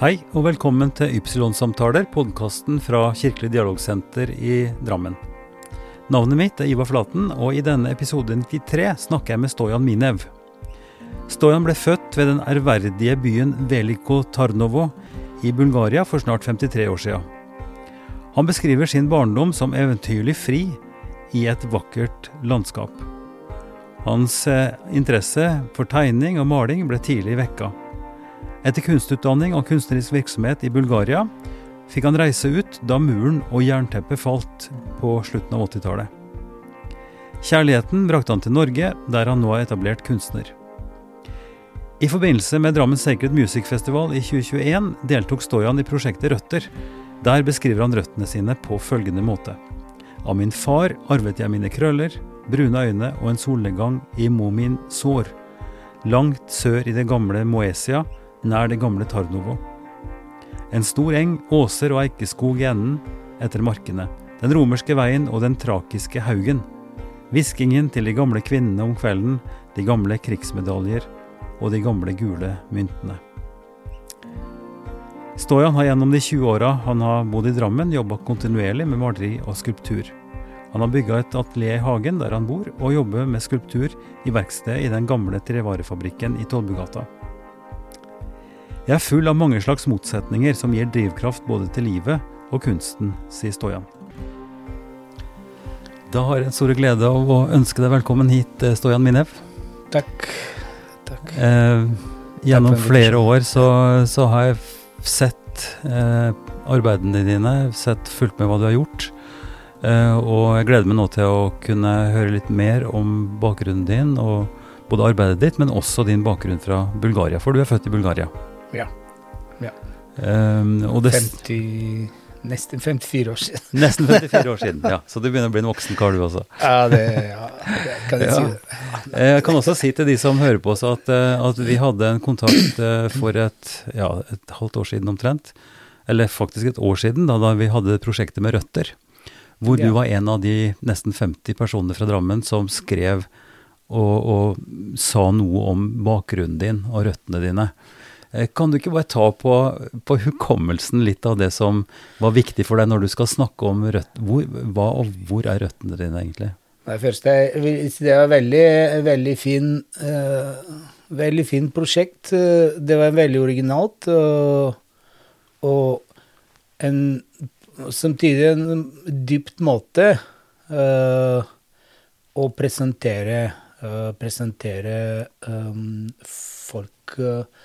Hei og velkommen til Ypsilon-samtaler, podkasten fra Kirkelig dialogsenter i Drammen. Navnet mitt er Ivar Flaten, og i denne episode 93 snakker jeg med Stojan Minev. Stojan ble født ved den ærverdige byen Veliko Tarnovo i Bulgaria for snart 53 år siden. Han beskriver sin barndom som eventyrlig fri i et vakkert landskap. Hans eh, interesse for tegning og maling ble tidlig vekka. Etter kunstutdanning og kunstnerisk virksomhet i Bulgaria fikk han reise ut da muren og jernteppet falt på slutten av 80-tallet. Kjærligheten brakte han til Norge, der han nå er etablert kunstner. I forbindelse med Drammen Sacred Music Festival i 2021 deltok Stojan i prosjektet Røtter. Der beskriver han røttene sine på følgende måte. Av min far arvet jeg mine krøller, brune øyne og en solnedgang i Momin sår. Langt sør i det gamle Moesia, nær det gamle Tarnovo. En stor eng, åser og eikeskog i enden etter markene. Den romerske veien og den trakiske haugen. Hviskingen til de gamle kvinnene om kvelden, de gamle krigsmedaljer og de gamle gule myntene. Stojan har gjennom de 20 åra han har bodd i Drammen, jobba kontinuerlig med maleri og skulptur. Han har bygga et atelier i hagen der han bor, og jobber med skulptur i verkstedet i den gamle trevarefabrikken i Tollbugata. Jeg er full av mange slags motsetninger som gir drivkraft både til livet og kunsten, sier Stojan. Da har jeg en stor glede av å ønske deg velkommen hit, eh, Stojan Minev. Takk. Takk. Eh, gjennom Takk flere år så, så har jeg sett eh, arbeidene dine, sett fulgt med hva du har gjort. Eh, og jeg gleder meg nå til å kunne høre litt mer om bakgrunnen din, og både arbeidet ditt, men også din bakgrunn fra Bulgaria, for du er født i Bulgaria. Ja. Ja. Um, det, 50, nesten 54 år siden. nesten 54 år siden, ja. Så du begynner å bli en voksen kar, du også. Ja, det, ja, det kan jeg Ja. si. Eh, Jeg kan også si til de som hører på oss at, eh, at vi hadde en kontakt eh, for et, ja, et halvt år siden omtrent. Eller faktisk et år siden, da, da vi hadde prosjektet med røtter. Hvor du var en av de nesten 50 personene fra Drammen som skrev og, og sa noe om bakgrunnen din og røttene dine. Eh, Kan du ikke bare ta på, på hukommelsen litt av det som var viktig for deg når du skal snakke om rødt, hvor, hva og hvor er røttene dine egentlig? Det først, det, det var veldig, veldig fin uh, Veldig fin prosjekt. Eh, Det var veldig originalt. Og, og en samtidig en dypt måte uh, å presentere uh, Presentere um, folk eh,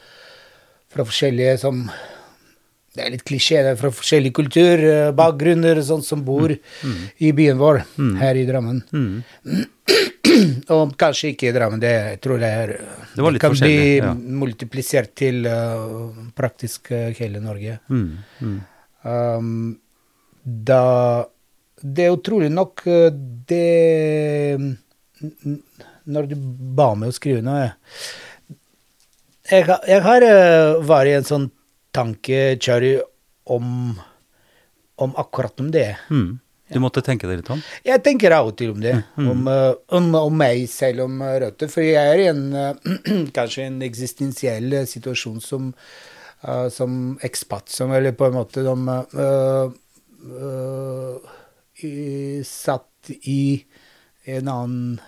fra forskjellige som Det er litt klisjé, det er fra forskjellig kultur, eh, sånn som bor i byen vår her i Drammen. Mm. Og kanskje ikke i Drammen, det jeg tror jeg er Det var litt kan bli ja. multiplisert til uh, praktisk uh, hele Norge. Mm, mm. Um, da Det er utrolig nok det Når du ba meg å skrive noe Jeg, jeg har eh, vært i en sånn tankekjør om, om akkurat om det. Mm. Du måtte tenke deg litt om? Jeg tenker av og til om det. Om, eh, om, om meg selv, om eh, røtter. For jeg er i en kanskje en eksistensiell situasjon som, som ekspat, som eller på en måte som uh, uh, i- satt i en annen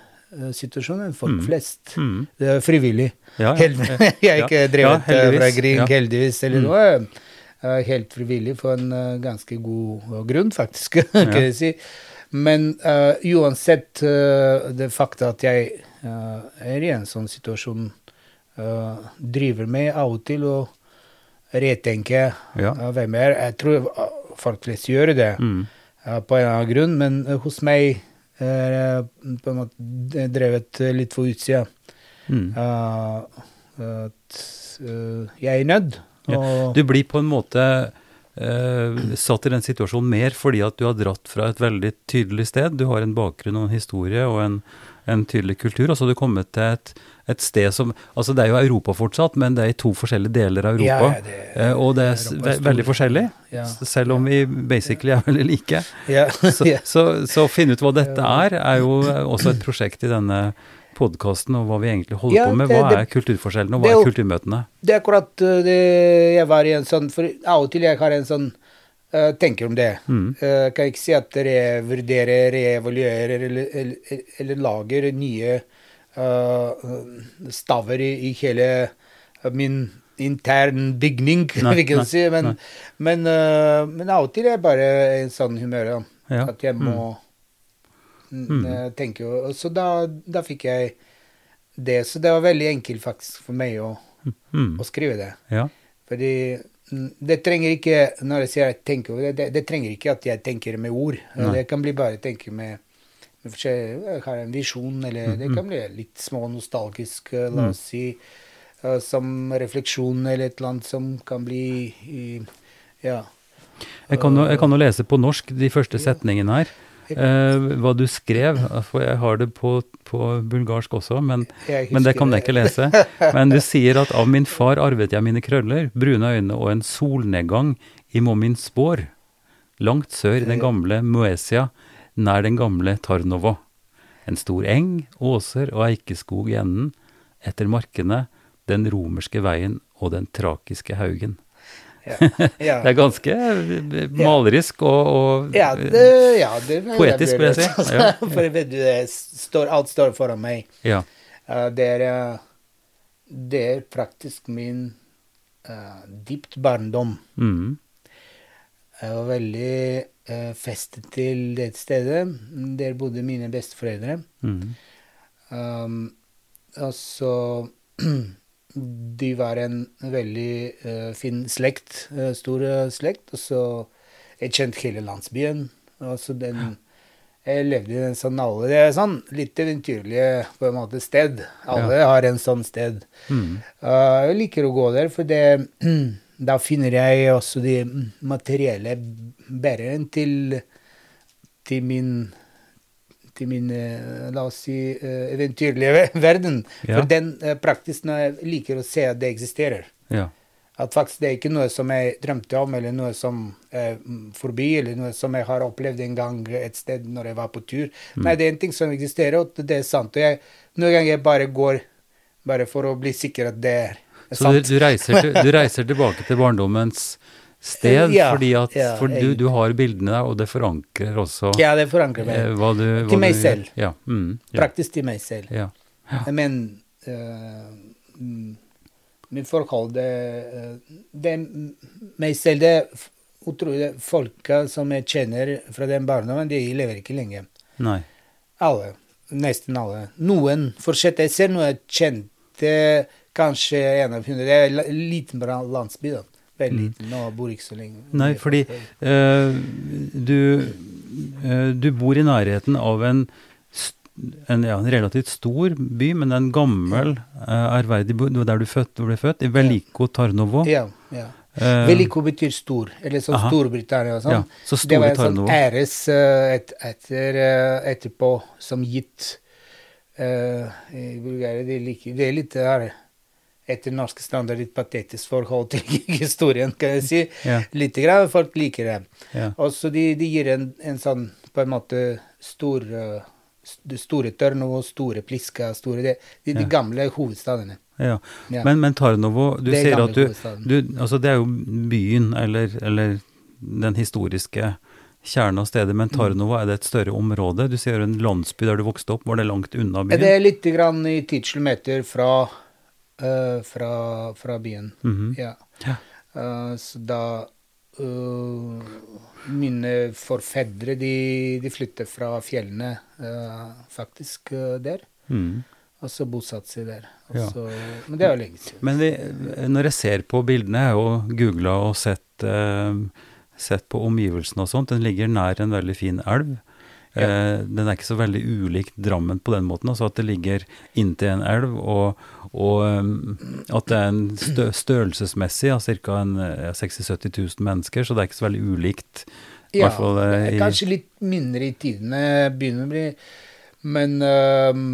situasjon enn folk flest. Mm. Det er frivillig. Ja, ja. Jeg er ikke Ja, drevet ja, eh, fra heldigvis, Grieg, ja. heldigvis, eller Mm. noe. Eh, helt frivillig for en eh, ganske god eh, grunn, faktisk, kan Ja. jeg si. Men uh, uansett uh, det fakta at jeg uh, er i en sånn situasjon, eh, driver meg av og til å retenke Ja. eh, hvem jeg er. Jeg tror eh, folk flest gjør det Mm. eh, på en eller annen grunn, men eh, hos meg på en måte drevet eh, litt for utsida. Mm. Eh, at eh, jeg er nødt. Ja, Du blir på en måte Uh, satt i den situasjonen mer fordi at du har dratt fra et veldig tydelig sted. Du har en bakgrunn og en historie og en, en tydelig kultur, og så har du kommet til et, et sted som Altså det er jo Europa fortsatt, men det er i to forskjellige deler av Europa. Ja, det- eh, og det er Europa er veldig forskjellig, Ja. selv om vi basically er veldig like. ja, Så, så, så å finne ut hva dette er, er jo også et prosjekt i denne podkasten og hva vi egentlig holder Ja, på med. Hva det- er kulturforskjellene, og hva er er kulturmøtene? Det er akkurat uh, det jeg var i en sånn For av og til jeg har en sånn tenker om det. Mm. Uh, kan ikke si at dere vurderer, reevaluerer eller, eller, eller lager nye uh, staver i, i hele min intern bygning, Nei, vil jeg nei, si. Men, men, uh, men av og til er jeg bare i en sånn humør. Ja, At jeg må Mm. mm. uh, tenke og Så da, da fikk jeg det. Så det var veldig enkelt faktisk for meg å, Mm. å skrive det. Ja. Fordi mm, det trenger ikke Når jeg sier jeg tenker det, det, det trenger ikke at jeg tenker med ord. Nei. Det kan bli bare tenke med, Jeg har en visjon, eller Mm, det kan bli litt små nostalgisk, eh, la oss si, eh, som refleksjon eller et eller annet som kan bli Ja. Jeg kan, jo, jeg kan jo lese på norsk de første setningene her. Eh, hva du skrev, for jeg har det på, på bulgarsk også, men, men det kan jeg ikke lese. Men du sier at av min far arvet jeg mine krøller, brune øyne og en solnedgang i Momin spår. Langt sør i den gamle Moesia, nær den gamle Tarnovo. En stor eng, åser og eikeskog i enden. Etter markene, den romerske veien og den trakiske haugen. Ja. ja. Det er ganske eh, malerisk og, og Ja, det, ja, det Poetisk, vil jeg si. Ja. For vet du, det står, alt står foran meg. ja. Eh, det, er, eh, det er praktisk min uh, dypt barndom. Mm. Jeg var veldig uh, festet til det stedet. Der bodde mine besteforeldre. Mm. Um, og så De var en veldig eh, fin slekt, eh, stor eh, slekt. Og så Jeg kjente hele landsbyen. Og så den Jeg levde i en sånn alle Det er sånn litt eventyrlig på en måte sted. Alle har en sånn sted. Mm. Uh, jeg liker å gå der, for det, da finner jeg også de materielle bæreren til, til min til min, eh, la oss si, eh, eventyrlige verden. Ja. For den praktisen jeg liker å se at det eksisterer. Ja. At faktisk det er ikke noe som jeg drømte om, eller noe som er forbi, eller noe som jeg har opplevd en gang et sted når jeg var på tur. Mm. Nei, det er en ting som eksisterer, og det er sant. Og jeg, noen ganger jeg bare går bare for å bli sikker at det er Så du, sant. du, reiser du reiser tilbake til barndommens sted Ja, fordi at ja, for du, du har bildene der, og det forankrer også Ja, det forankrer meg. eh, hva du hva Til meg du selv. Ja. Mm. Praktisk til meg selv. ja. Men uh, mitt min forhold det, eh, det meg selv Det utrolig Folka som jeg kjenner fra den barndommen, de lever ikke lenge. Nei. Alle. Nesten alle. Noen fortsetter. Jeg ser noe jeg kjente kanskje en av hundre. Det er en liten landsby, da. Veldig liten. og bor ikke så lenge. Mm. Nei, fordi eh, du, eh, du bor i nærheten av en, en, ja, en relativt stor by, men en gammel, eh, ærverdig by der du, født, du ble født, i Veliko Tarnovo. Ja. ja. Uh, Veliko betyr stor, eller sånn. Storbritannia og sånn. Ja, så det var en sånn æres eh, et, etter, eh, etterpå som gitt Uh, i Bulgaria. Det er, det er litt her, etter norske standard litt patetisk forhold til historien, kan jeg si. Ja. Lite grann. Folk liker det. Ja. Og så de, de gir en, en sånn på en måte stor eh, Store Tørnovo, store Pliska, store det, de, de Ja. gamle hovedstadene. Ja. Men, men Tarnovo, du Det er sier at du, du Altså, det er jo byen, eller, eller den historiske kjernen av stedet, men Tarnovo, er det et større område? Du sier en landsby der du vokste opp, var det langt unna byen? Det er litt grann i 10 kilometer fra, fra, fra byen. Mhm. Ja. Ja. Eh, så da eh, Mine forfedre, de, de flyttet fra fjellene, eh, faktisk, eh, der. Mm. Og så bosatte seg der. Og Ja. men det er jo lenge siden. Men vi, når jeg ser på bildene, jeg har jo googla og sett, eh, sett på omgivelsene og sånt, den ligger nær en veldig fin elv. Eh, den er ikke så veldig ulik Drammen på den måten, altså at det ligger inntil en elv, og, og eh, at det er en stø størrelsesmessig av ca. 60 000-70 000 mennesker, så det er ikke så veldig ulikt. Ja, fall, eh, i- kanskje litt mindre i tidene, begynner å bli Men øhm,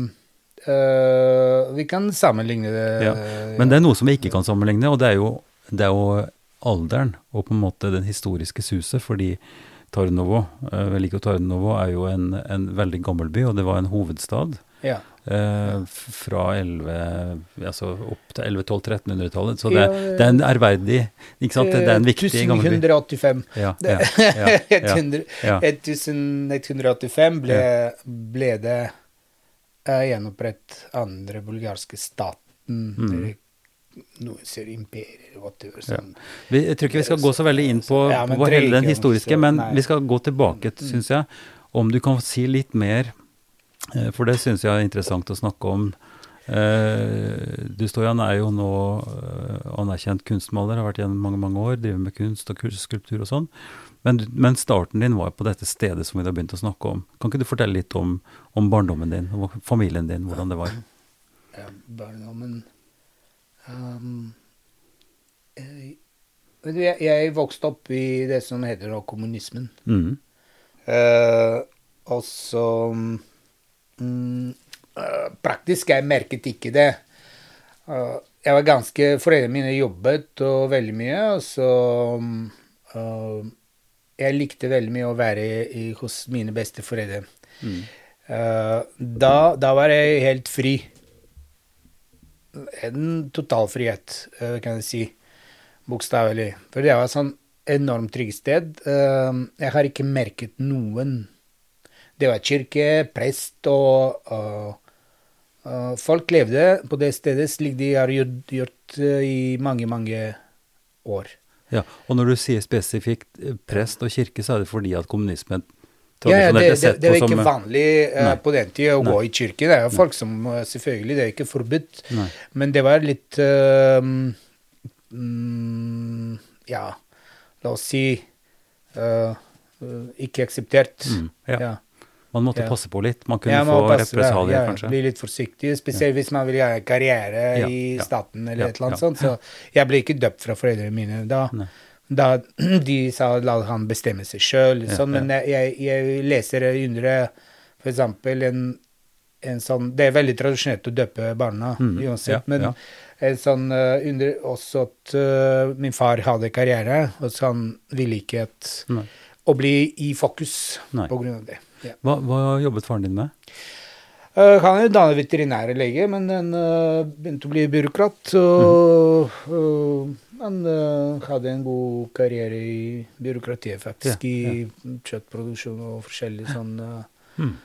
øh, vi kan sammenligne det. Ja, Men det er noe som vi ikke kan sammenligne, og det er jo, det er jo alderen og på en måte den historiske suset, fordi Tarnovo, eh, Veliko Tarnovo er jo en, en veldig gammel by, og det var en hovedstad. ja. Eh, fra 11, altså opp til 11-12-1300-tallet. Så det, Ja, det er en ærverdig ikke sant? Det er en viktig gammel by. 1185. Ja, ja, ja, ja, ja. 1185 ble, ble det uh, gjenopprettet andre bulgarske staten. Mm. Noen sier imperier, whatever. Sånn. Vi, jeg tror ikke vi skal gå så veldig inn på, på hele den historiske, men vi skal gå tilbake, Mm. syns jeg. Om du kan si litt mer, eh, for det syns jeg er interessant å snakke om. Eh, Du Stojan er jo nå eh, anerkjent kunstmaler, har vært gjennom mange mange år, driver med kunst og skulptur og sånn. Men, men starten din var på dette stedet som vi har begynt å snakke om. Kan ikke du fortelle litt om, om barndommen din og familien din, hvordan det var? Ja, barndommen um, jeg, jeg, jeg vokste opp i det som heter kommunismen. Mm. Uh, og så mm, eh, Praktisk jeg merket ikke det. Eh, jeg var ganske Foreldrene mine jobbet og veldig mye, så mm, eh, Jeg likte veldig mye å være i, hos mine besteforeldre. Mm. Da, da var jeg helt fri. En total frihet, eh, kan jeg si. Bokstavelig. For det var sånn enormt trygt sted. Jeg har ikke merket noen. Det var kirke, prest og eh, Folk levde på det stedet slik de har gjort, gjort eh, i mange, mange år. Ja, og når du sier spesifikt eh, prest og kirke, så er det fordi at kommunismen Ja, ja, det, er det, det var ikke vanlig uh, på den tida å Nei. gå i kirke. Det er jo folk som Selvfølgelig, det er ikke forbudt. Nei. Men det var litt uh, um, Ja, la oss si eh, ikke akseptert. Mm, ja. Ja. Man måtte Ja. passe på litt. Man kunne Ja, man få represalier, ja, kanskje. Bli litt forsiktig, spesielt hvis man vil gjøre karriere i staten eller et eller annet sånt. Så jeg ble ikke døpt fra foreldrene mine da. Da de sa la han bestemme seg sjøl, sånn, men jeg, jeg leser under eksempel en, en sånn Det er veldig tradisjonelt å døpe barna Mm, uansett, ja, men ja. en sånn eh, under også at uh, min far hadde karriere, og så han ville ikke at å bli i fokus Nei. på grunn av det. Ja. Hva, hva jobbet faren din med? Uh, han er dannet veterinære lege, men han eh, begynte å bli byråkrat. Og mm. eh, han hadde en god karriere i byråkratiet, faktisk. Ja, I kjøttproduksjon og forskjellig sånn eh, Mm.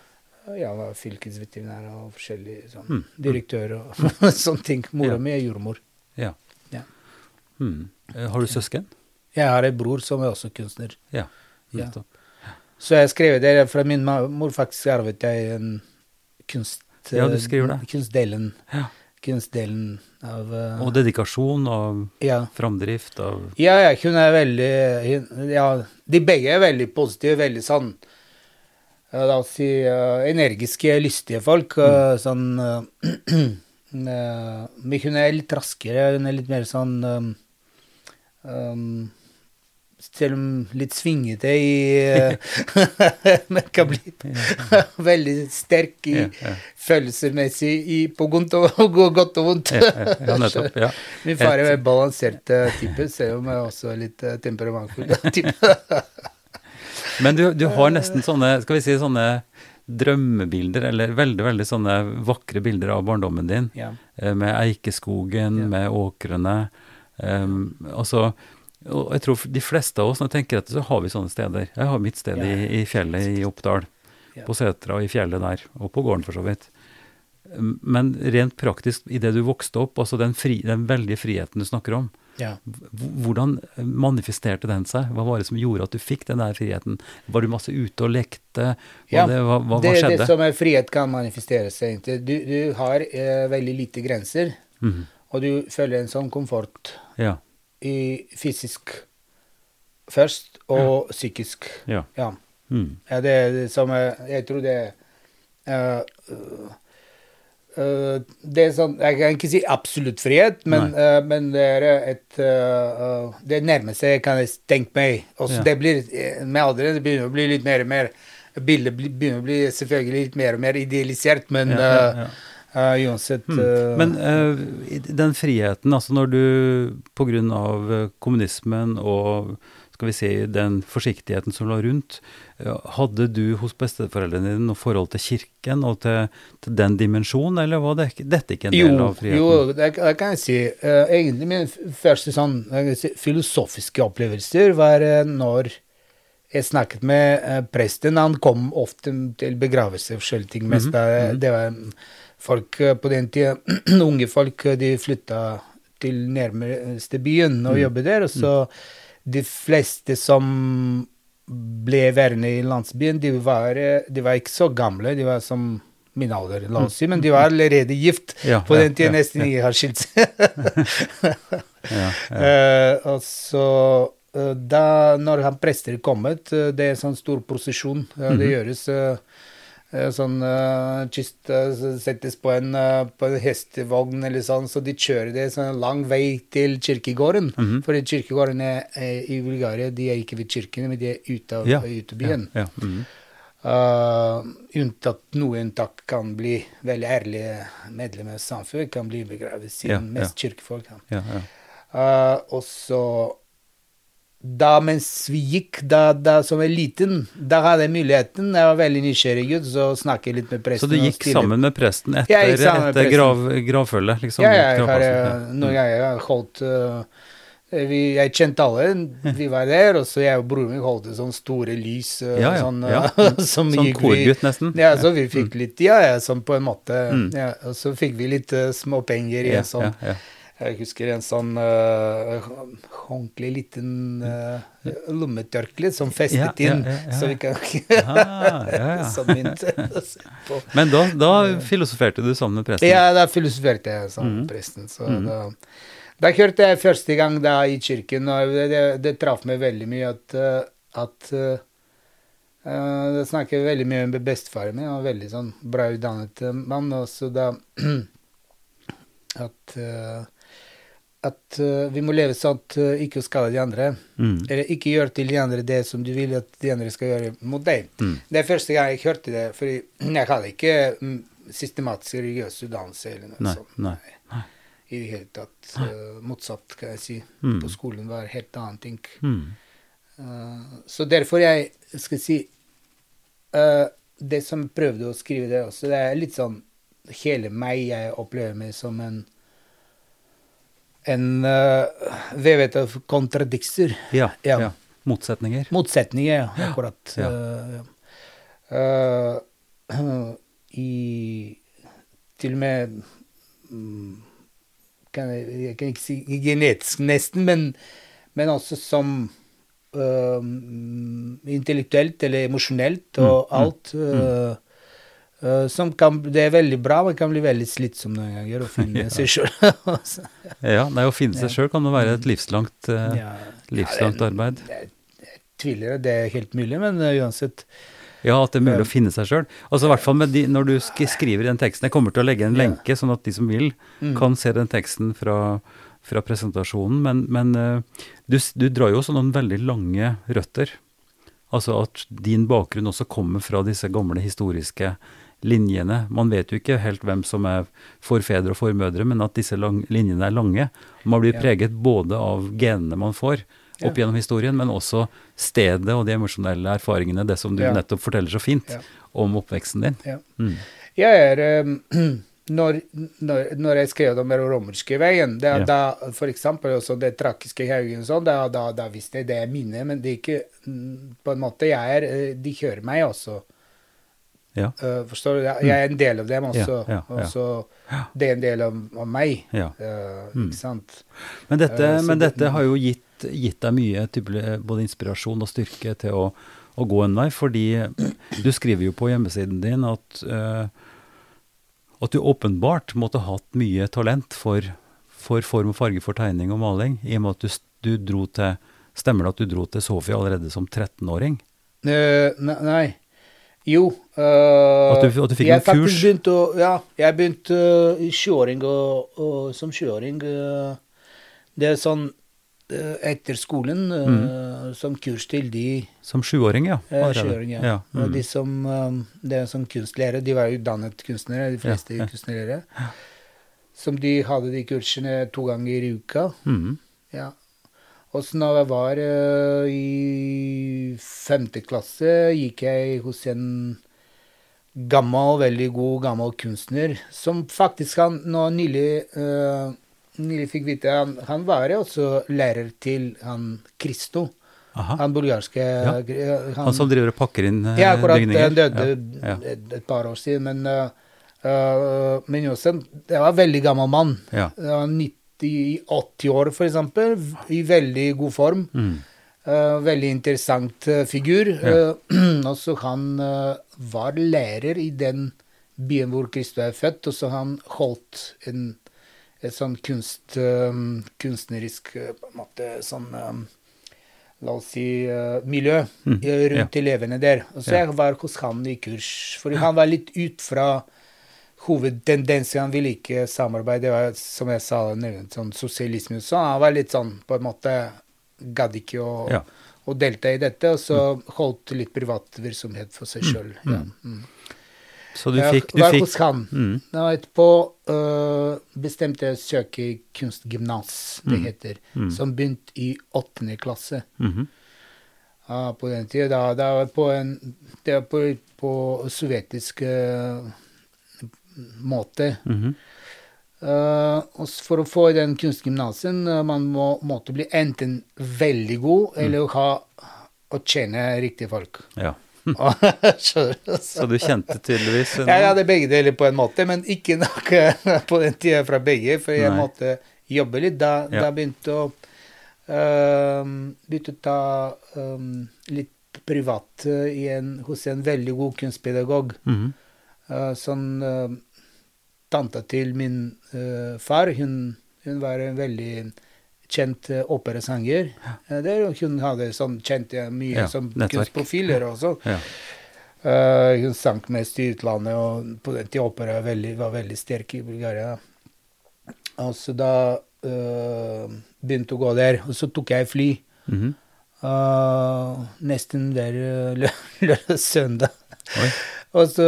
Ja, var fylkesveterinær og forskjellig sånn Mm. direktør og sånne ting. Mora Ja. mi er jordmor. Ja. Ja. Mm. Eh, Har du søsken? Jeg har en bror som er også kunstner. Ja. Ja. nettopp. Så jeg skrev det fra min mor. Faktisk arvet jeg en kunst... Ja, du skriver det. Kunstdelen. Ja. Kunstdelen av eh, Og dedikasjon og Ja. framdrift av Ja, ja, hun er veldig hun, Ja, de begge er veldig positive, veldig sånn eh, La oss si uh, energiske, lystige folk. eh, Sånn uh, eh, Men hun er litt raskere, hun er litt mer sånn um, um, Selv om litt svingete i eh, Men kan bli veldig sterk i følelsesmessig i, på godt og, godt og vondt. Ja, nettopp. Ja. Min far er en balansert eh, type, selv om jeg også er litt uh, temperamentfull type. Men du, du har nesten sånne, skal vi si sånne drømmebilder, eller veldig, veldig sånne vakre bilder av barndommen din. ja. eh, Med eikeskogen, Ja. med åkrene. Um, altså, og jeg tror de fleste av oss, når jeg tenker etter, så har vi sånne steder. Jeg har mitt sted i, i fjellet i Oppdal. På setra og i fjellet der, og på gården for så vidt. Men rent praktisk, i det du vokste opp, altså den, fri, den veldige friheten du snakker om, ja. Hvordan manifesterte den seg? Hva var det som gjorde at du fikk den der friheten? Var du masse ute og lekte? Hva, Ja, det, hva, hva, det hva skjedde? det som er frihet kan manifestere seg. Du, du har eh, veldig lite grenser, Mhm. og du føler en sånn komfort Ja. I fysisk først, og psykisk. ja. Ja. Mm. ja det er som Jeg tror det er uh, øh, Det er sånn Jeg kan ikke si absolutt frihet, men, øh, men det er et Det nærmer seg, kan jeg tenke meg. Også Ja. det blir, Med alderen det begynner å bli litt mer og mer Bildet begynner å bli selvfølgelig litt mer og mer idealisert, men Øh, uansett Mm. øh, Men uh, den friheten, altså når du på grunn av eh, kommunismen og skal vi si, den forsiktigheten som lå rundt. Hadde du hos besteforeldrene dine noe forhold til kirken og til, til den dimensjonen, eller var det, dette ikke en del Jo, av friheten? jo det, det kan jeg si. Egentlig min første sånn si, filosofiske opplevelser var når jeg snakket med presten. Han kom ofte til begravelse og forskjellige ting. Mest -hmm. Det var mm, folk eh, på den tida, unge folk, eh, de flytta til nærmeste byen og jobbet der. Og så de fleste som ble værende i landsbyen, de var, eh, de var ikke så gamle. De var som min alder, la oss si, men de var allerede gift. Ja, på den tida ja, nesten ja. har skilt seg. Ja. Eh, og så uh, da når han prester er kommet, uh, det er sånn stor prosesjon. Det gjøres eh, eh, sånn uh, kist eh, settes på en, uh, på en hestevogn eller sånn, så de kjører det sånn lang vei til kirkegården. Mhm. For kirkegården er, er i Bulgaria, de er ikke ved kirkene, men de er ute av Ja, ute byen. Ja, ja. mhm. Uh, unntatt noen unntak kan bli veldig ærlige medlemmer av samfunnet, kan bli begravet, siden mest kirkefolk. Ja. Uh, og så Da mens vi gikk, da, da som jeg liten, da hadde jeg muligheten. Jeg var veldig nysgjerrig gutt, så jeg litt med presten. Så du gikk sammen med presten etter, med etter presten. grav, gravfølget? Liksom, Ja, jeg har, eh, noen ganger har holdt uh, vi, Jeg kjente alle. Vi var der, og så jeg og broren min holdt sånne store lys. uh, Ja, ja, sånn, ja. som Sånn korgutt, nesten. Ja, så vi fikk litt Ja, ja, sånn på en måte. Mm. Ja, og så fikk vi litt uh, småpenger i Ja, en sånn ja, ja. Jeg husker en sånn uh, håndkle liten uh, lommetørkle som festet Ja, ja, inn, ja, ja. så vi kan Ah, ja. Som mynt. Men da, da filosoferte du sammen med presten? Ja, da filosoferte jeg sammen med presten. Så da, da hørte jeg første gang da i kirken, og det, det, det traff meg veldig mye at, uh, at uh, Da snakket jeg veldig mye med bestefaren min, han var veldig sånn bra utdannet mann, og så da At uh, at uh, vi må leve sånn at uh, ikke skade de andre. Mm. Eller ikke gjøre til de andre det som du vil at de andre skal gjøre mot deg. Mm. Det er første gang jeg hørte det, for jeg hadde ikke mm, systematisk religiøs utdannelse eller noe Nei, sånt. nei, nei. I det hele tatt. uh, motsatt, kan jeg si. Mm. På skolen var helt annen ting. Mm. Så derfor jeg skal si Det som prøvde å skrive det også, det er litt sånn hele meg jeg opplever meg som en en uh, vet av kontradikser. Ja, Ja. ja. Motsetninger. Motsetninger, akkurat. Ja. Uh. Uh, I Til og med mm, kan jeg, jeg kan ikke si genetisk, nesten, men, men også som mm, intellektuelt eller emosjonelt og Mm, mm, alt. Uh, som kan, det er veldig bra, men kan bli veldig slitsom noen ganger å finne Ja. seg sjøl. Ja, nei, Å finne seg sjøl kan jo være et livslangt, eh, ja. livslangt Ja, det- arbeid. Jeg, tviler, det er helt mulig, men uh, uansett. Ja, at det er mulig å finne seg sjøl. Altså, i hvert fall med de, når du sk skriver den teksten. Jeg kommer til å legge en lenke, sånn at de som vil, Mm. kan se den teksten fra, fra presentasjonen. Men, men eh, du, du drar jo også noen veldig lange røtter. Altså at din bakgrunn også kommer fra disse gamle historiske linjene. Man vet jo ikke helt hvem som er forfedre og formødre, men at disse lang, linjene er lange. Man blir Ja. preget både av genene man får opp gjennom historien, men også stedet og de emosjonelle erfaringene, det som du Ja. nettopp forteller så fint Ja. om oppveksten din. Ja. Mm. Jeg er um, når, når, når jeg skrev om den romerske veien, det, Ja. da for eksempel også det trakiske haugen, sånn, da, da, da visste jeg det er mine, men det er ikke mm, På en måte, jeg er eh, De hører meg også. Ja. Uh, forstår du? Jeg er en del av dem også. Ja, ja, ja. Og så det er en del av, av meg. Ja. eh, Mm. Ikke sant? Men dette, uh, men dette har jo gitt, gitt deg mye type, både inspirasjon og styrke til å, å gå en vei, fordi du skriver jo på hjemmesiden din at, at du åpenbart måtte ha hatt mye talent for, for form og farge for tegning og maling, i og med at du, du dro til Stemmer det at du dro til Sofia allerede som 13-åring? Eh, ne- nei. Jo Uh, At du- at du fikk noen kurs? begynte å Ja, jeg begynte uh, i 20-åring og, og som 20-åring eh, Det er sånn eh, etter skolen mm. som kurs til de Som sjuåring, ja. eh, allerede. 20-åring, ja. ja. Og Mm. de som eh, Det er sånn kunstlærere. De var utdannet kunstnere, de fleste Ja, kunstlærere. Som de hadde de kursene to ganger i uka. Mm. Ja. Og så når jeg var uh, i femte klasse, gikk jeg hos en gammel, veldig god gammel kunstner som faktisk han nå nylig, uh, nylig fikk vite han, han, var også lærer til han Kristo. Aha. Han bulgarske ja. Eh, han, han, som driver og pakker inn uh, ja, akkurat, bygninger? Han døde ja. Ja. Et, et, par år siden. Men, uh, men også, det var en veldig gammel mann. Ja. 90 i 80 år, f.eks. I veldig god form. Mm. Uh, veldig interessant uh, figur. Ja. Eh, uh, også han var lærer i den byen hvor Kristo er født, og så han holdt en, en sånn kunst, kunstnerisk måte, sånn um, La oss si miljø mm. rundt ja. elevene der. Og så ja. jeg var hos han i kurs, for han var litt ut fra hovedtendensen. vi ville ikke samarbeide. Det var, som jeg sa, nevnt, sånn sosialisme. Så han var litt sånn på en måte Gadd ikke å, Ja. å delta i dette, og så holdt litt privat virksomhet for seg sjøl. Ja. Mm. Så du fikk, du var fikk hos han. mm. Da etterpå øh, bestemte jeg å søke kunstgymnas, det Mm. heter, Mm. som begynte i åttende klasse. Mhm. Ja, på den tida. Da, da var på en Det var på, på sovjetisk øh, måte. -hmm. Uh, for å få den kunstgymnasen, uh, man må, måtte bli enten veldig god, Mm. eller ha å kjenne riktige folk. Ja. Så du kjente tydeligvis en- Jeg hadde begge deler på en måte, men ikke noe på den tida fra begge, for jeg Nei. måtte jobbe litt. Da, Ja. da begynte å um, begynte å ta um, litt privat uh, i en, hos en veldig god kunstpedagog. Mhm. Uh, sånn uh, Tanta til min uh, far, hun, hun var en veldig kjent uh, operasanger. Uh, der hun hadde sånn kjente mye Ja, som kunstprofiler også. Ja. Uh, hun sang mest i utlandet, og på den tida opera veldig, var veldig sterk i Bulgaria. Og så da begynte å gå der, og så tok jeg fly. Mhm. Uh, nesten hver uh, lø- lø søndag. Og så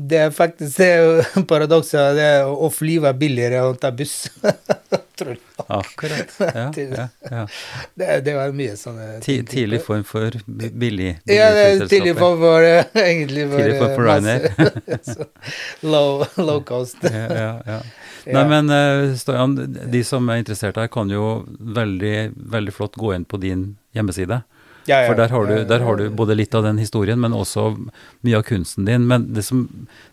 Det er faktisk det er paradokset. Det er, å fly var billigere enn å ta buss. Akkurat. Ja, ja, ja. Det, det var mye sånne Ti, tidlig form for billig, billig Ja, tidlig form for Egentlig for, Tidlig for- for Ryanair. low, low cost. Ja, ja, ja. Ja. Nei, men eh, Stojan, de som er interessert her, kan jo veldig, veldig flott gå inn på din hjemmeside. Ja, ja. For der har, du, der har du både litt av den historien, men også mye av kunsten din. Men det som,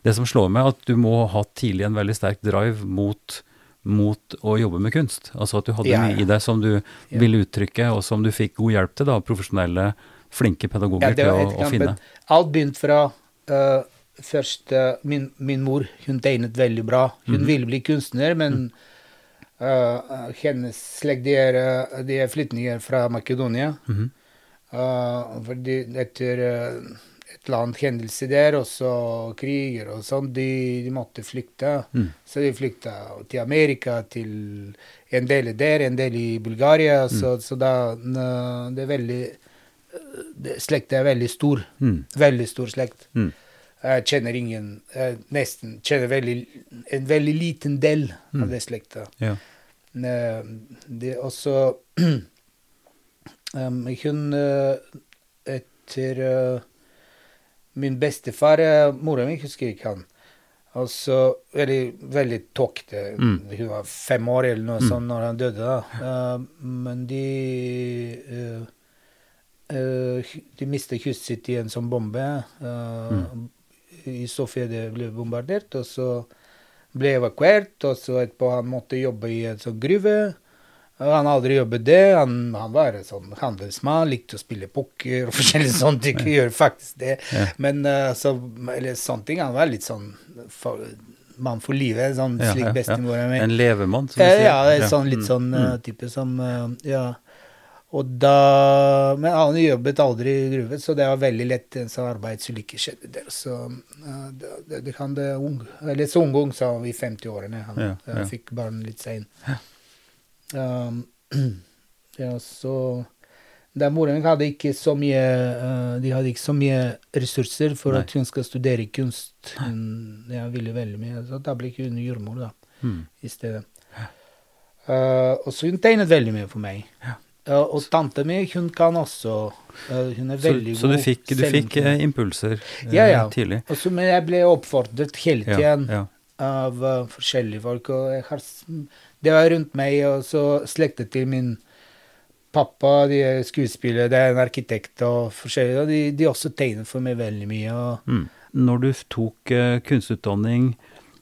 det som slår meg, at du må ha tidlig en veldig sterk drive mot, mot å jobbe med kunst. Altså at du hadde Ja, mye i deg som du Ja. ville uttrykke, og som du fikk god hjelp til, da, profesjonelle, flinke pedagoger Ja, til å, å finne. Alt begynte fra uh, først uh, min, min mor, hun tegnet veldig bra. Hun mm. ville bli kunstner, men eh, hennes slekt de er, de er flyktninger fra Makedonia. Mhm. Eh, fordi etter eh, et eller annet hendelse der, og så kriger og sånn, de, de måtte flykte. Mm. Så de flykta til Amerika, til en del der, en del i Bulgaria. Så, så da det er veldig det, Slekta er veldig stor. Mm. Veldig stor slekt. Mm. Jeg kjenner ingen jeg Nesten kjenner veldig, en veldig liten del Mm. av det slekta. Ja. Eh, Det også um, Hun eh, etter eh, min bestefar uh, Mora mi husker ikke han. Og så veldig, veldig tåkete. Mm. Hun var fem år eller noe Mm. sånt når han døde. da. Uh, men de uh, uh, De mistet huset sitt i en sånn bombe. Mm. I Sofia det ble bombardert, og så ble evakuert. Og så etterpå han måtte jobbe i en sånn gruve. Han har aldri jobbet det. Han, han var en sånn handelsmann, likte å spille poker og forskjellige sånne ting. Gjør faktisk det. Ja. Men uh, så, eller sånne ting. Han var litt sånn for, mann for livet, sånn Ja, slik ja, ja. bestemora mi. En levemann, som du Ja, sier. ja, sånn, litt Mm. sånn eh, type som uh, Ja. Og da Men han jobbet aldri i gruve, så det var veldig lett en sånn arbeidsulykke skjedde der. Så eh, det, det, det kan det ung Eller så ung ung, sa vi, i 50-årene. Han eh, fikk barn litt sein. Um, ja, så den Moren hadde ikke så mye eh, De hadde ikke så mye ressurser for Nei. at hun skal studere kunst. Hun ja, ville veldig mye. Så da ble hun jordmor, da Mm. i stedet. Uh, og så hun tegnet veldig mye for meg. Ja. Uh, og tante mi, hun kan også. uh, hun er Så, veldig så du god. fikk, du fikk selvimpulser. eh, impulser Ja, ja. tidlig? Og så, men jeg ble oppfordret hele Ja, tiden ja. Av eh, forskjellige folk. Har, det var rundt meg, og så slektet til min pappa, de er skuespillere, det er en arkitekt og forskjellige, og de, de også tegner for meg veldig mye. Mm. Når du tok uh, kunstutdanning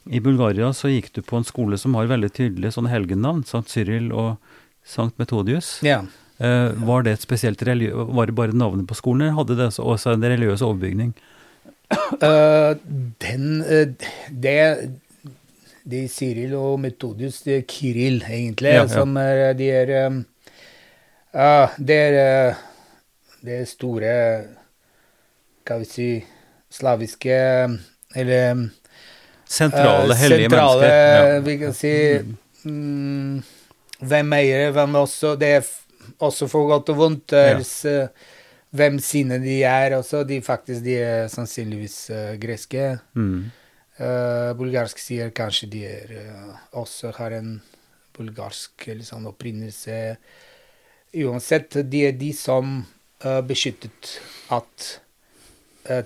i Bulgaria, så gikk du på en skole som har veldig tydelige sånne helgennavn, Sankt Cyril og Sankt Metodius. ja. Uh, var det et spesielt. Var det bare navnet på skolen, eller hadde det også en religiøs overbygning? Uh, den uh, Det De Cyril og Metodius, det er Kiril, egentlig, Ja, ja. som er De er Ja, ah, Det er eh, Det store Skal vi si slaviske Eller um, Sentrale, eh, hellige sentrale, mennesker. Vi kan si mm, Hvem eier hvem også Det er også for godt og vondt. Ja. eh, hvem sine de er også. De faktisk de er sannsynligvis greske. Mm. Eh, bulgarsk sier kanskje de er eh, også har en bulgarsk liksom, opprinnelse. Uansett, de er de som beskyttet at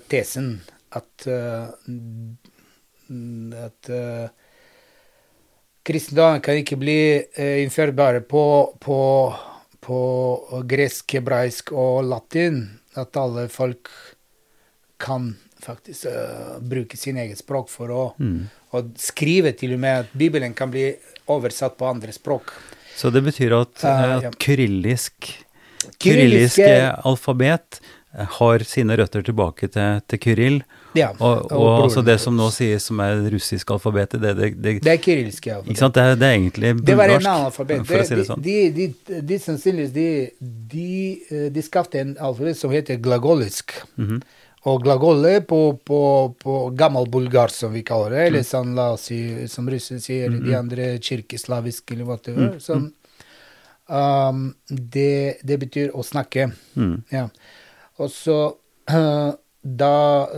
tesen at at uh, kristendom kan ikke bli innført bare på, på, på gresk, hebraisk og latin. At alle folk kan faktisk uh, bruke sin eget språk for å Mm. og skrive til og med at Bibelen kan bli oversatt på andre språk. Så det betyr at, uh, at ja. kyrillisk Kyrilliske- alfabet har sine røtter tilbake til, til kyrill. Ja, Og, og, og altså det som nå sies som er russisk alfabet alfabetet, det, det, det, Det er kyrilliske alfabet. ikke sant? Det, er- det er egentlig Det var en bulgarsk, alfabet. for å si det sånn. De, de, de, de sannsynligvis de, de, skapte en alfabet som heter glagolisk. Mhm. Og glagolet på, på, på gammel bulgar, som vi kaller det, Mm. eller sånn, la oss si, som russere sier, de andre kirkeslaviske, eller hva det er. Sånn, um, det, det betyr å snakke. Mm. Ja. Og så uh, da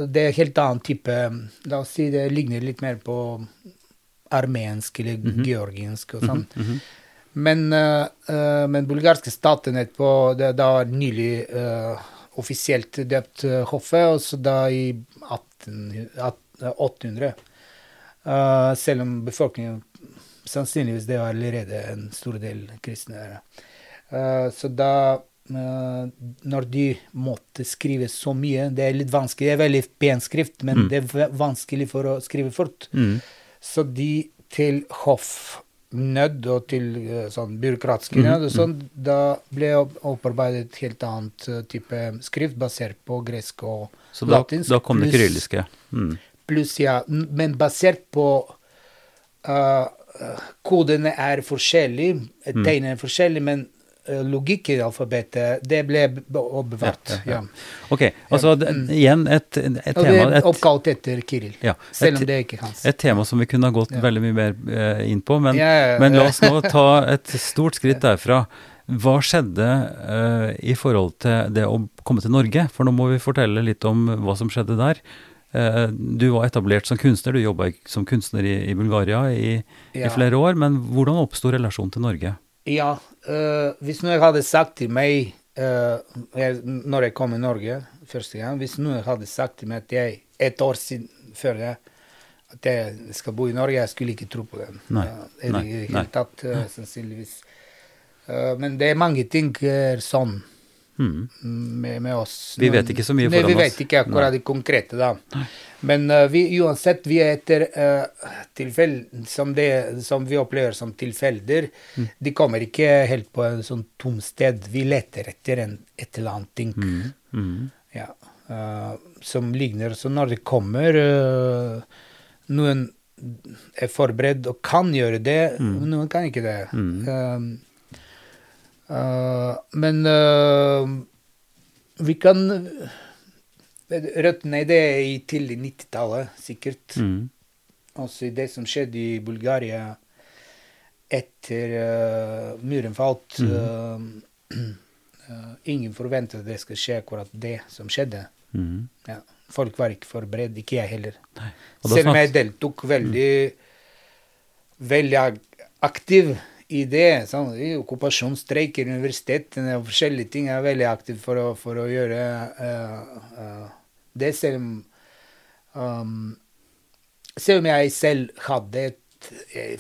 Det er helt annen type La oss si det ligner litt mer på armensk eller mm -hmm. georgiensk og sånn. Mhm. Men, uh, men bulgarske staten etterpå det, Da nylig eh, offisielt døpt eh, hoffet, og så da i 18, at- 800. Eh, selv om befolkningen sannsynligvis det var allerede en stor del kristne. Eh, så da uh, Når de måtte skrive så mye Det er litt vanskelig. Det er veldig pen skrift, men Mm. det er vanskelig for å skrive fort. Mm. Så de til hoffnød og til eh, sånn byråkratisk Mhm, nød og sånn, da ble opp- opparbeidet et helt annet eh, type skrift basert på gresk og Så da, latinsk. da kom det kyrilliske. Mm. Pluss, ja, men basert på eh, Kodene er forskjellige, Mm. tegnene er forskjellige, men eh, logikken i alfabetet, det ble oppbevart. Ja, Ja, ja. Ok, altså Mm. igjen et, et Og det er oppkalt etter Kiril, ja, selv om det det er ikke hans. et tema som vi kunne ha gått veldig mye mer eh, inn på, men, men la oss nå ta et stort skritt derfra. Hva skjedde eh, i forhold til det å komme til Norge? For nå må vi fortelle litt om hva som skjedde der. Eh, du var etablert som kunstner, du jobba som kunstner i, i Bulgaria i, i flere år, men hvordan oppsto relasjonen til Norge? Ja, eh, hvis noen hadde sagt til meg eh, jeg, når jeg kom i Norge første gang Hvis noen hadde sagt til meg at jeg et år siden før det, at jeg skal bo i Norge, jeg skulle ikke tro på det. Nei, Ja, i nei, det hele tatt, eh, sannsynligvis. Uh, men det er mange ting er sånn Mm. med, med oss. Vi vet ikke så mye foran oss. Vi vet ikke akkurat det konkrete, da. Men uh, vi, uansett, vi er etter uh, tilfell som, det, som vi opplever som tilfeller. Mm. De kommer ikke helt på en sånn tom sted. Vi leter etter en, et eller annet ting. Mm. Mm. Ja, uh, som ligner. Så når det kommer Noen er forberedt og kan gjøre det, Mm. noen kan ikke det. Mm. Um, uh, men uh, vi kan Røttene i det er i tidlig 90-tallet, sikkert. Mm. Også i det som skjedde i Bulgaria etter uh, muren falt. Mm. uh, ingen forventet at det skal skje akkurat det som skjedde. Mm. Ja. Folk var ikke forberedt, ikke jeg heller. Selv om jeg deltok veldig, veldig ak- aktiv i det. Sånn, okkupasjonsstreiker, universitetene og forskjellige ting. Jeg er veldig aktiv for å, for å gjøre uh, uh, det, selv om um, Selv om jeg selv hadde et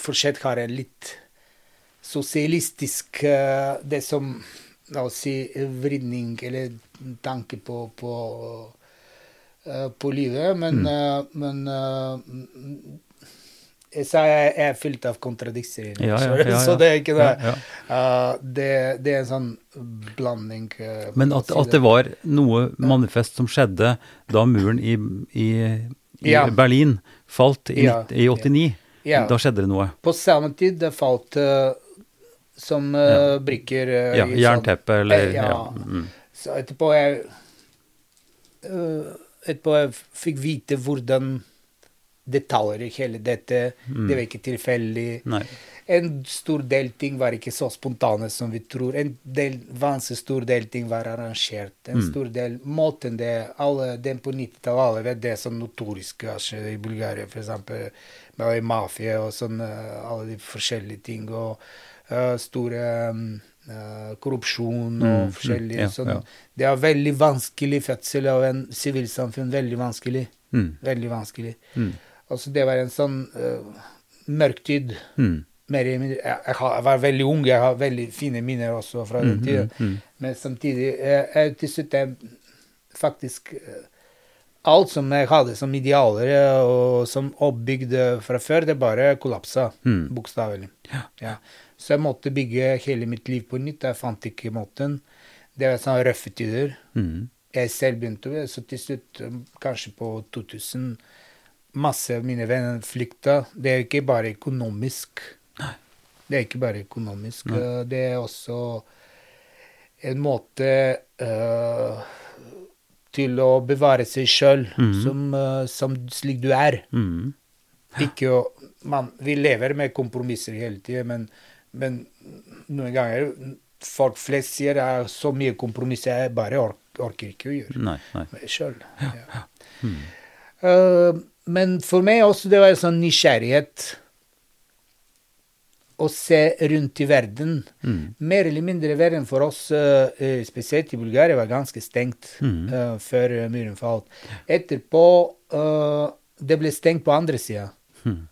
fortsatt har en litt sosialistisk uh, Det som La oss si vridning eller tanke på, på, på livet. Men, eh, men eh, jeg er fylt av kontradikser. Ja, ja. Så det er ikke det. Uh, det, det er en sånn blanding. uh, Men at, at det var noe manifest som skjedde da muren i, i, i. Berlin falt i, i 89, Ja. da skjedde det noe. På samme tid det falt uh, som uh, brikker Ja, i sånn- Jernteppe eller Eh. Mm. Så etterpå jeg Etterpå jeg fikk vite hvordan detaljer i hele dette. Mm. Det var ikke tilfeldig. Nei. En stor del ting var ikke så spontane som vi tror. En del, vanskelig stor del ting var arrangert. En Mm. stor del Måten det alle, Den på 90-tallet, alle vet det som notorisk kanskje i Bulgaria, f.eks. med mafia og sånn, eh, alle de forskjellige ting. Og uh, store um, Uh, korrupsjon og Mm, mm, forskjellige ja, sånn. ja. Det er veldig vanskelig fødsel av en sivilsamfunn. Veldig vanskelig. Mm. Veldig vanskelig. Altså, det var en sånn uh, mørktid. Mm. Jeg, jeg, var veldig ung, jeg har veldig fine minner også fra den Mm, tiden. mm. Men samtidig jeg, jeg, Til slutt jeg faktisk eh, Alt som jeg hadde som idealer eh, og som oppbygd eh, fra før, det bare kollapsa. Mm. Bokstavelig. Ja. Så jeg måtte bygge hele mitt liv på nytt. Jeg fant ikke måten. Det var sånne røffe tider. Mm. Jeg selv begynte så til slutt, eh, kanskje på 2000 Masse av mine venner flykta. Det er ikke bare økonomisk. Det er ikke bare økonomisk. Nei. eh, Det er også en måte uh, til å bevare seg sjøl Mhm. som, uh, som slik du er. Mm. Ikke å man, Vi lever med kompromisser hele tida, men, men noen ganger Folk flest sier er så mye kompromisser jeg bare ork, orker ikke å gjøre Nei, nei. sjøl. Ja. Mm. Eh, men for meg også det var en sånn nysgjerrighet å se rundt i verden. Mm. Mer eller mindre verden for oss, eh, eh, spesielt i Bulgaria, var ganske stengt Mm. uh, før muren falt. Etterpå uh, det ble stengt på andre sida. Mm.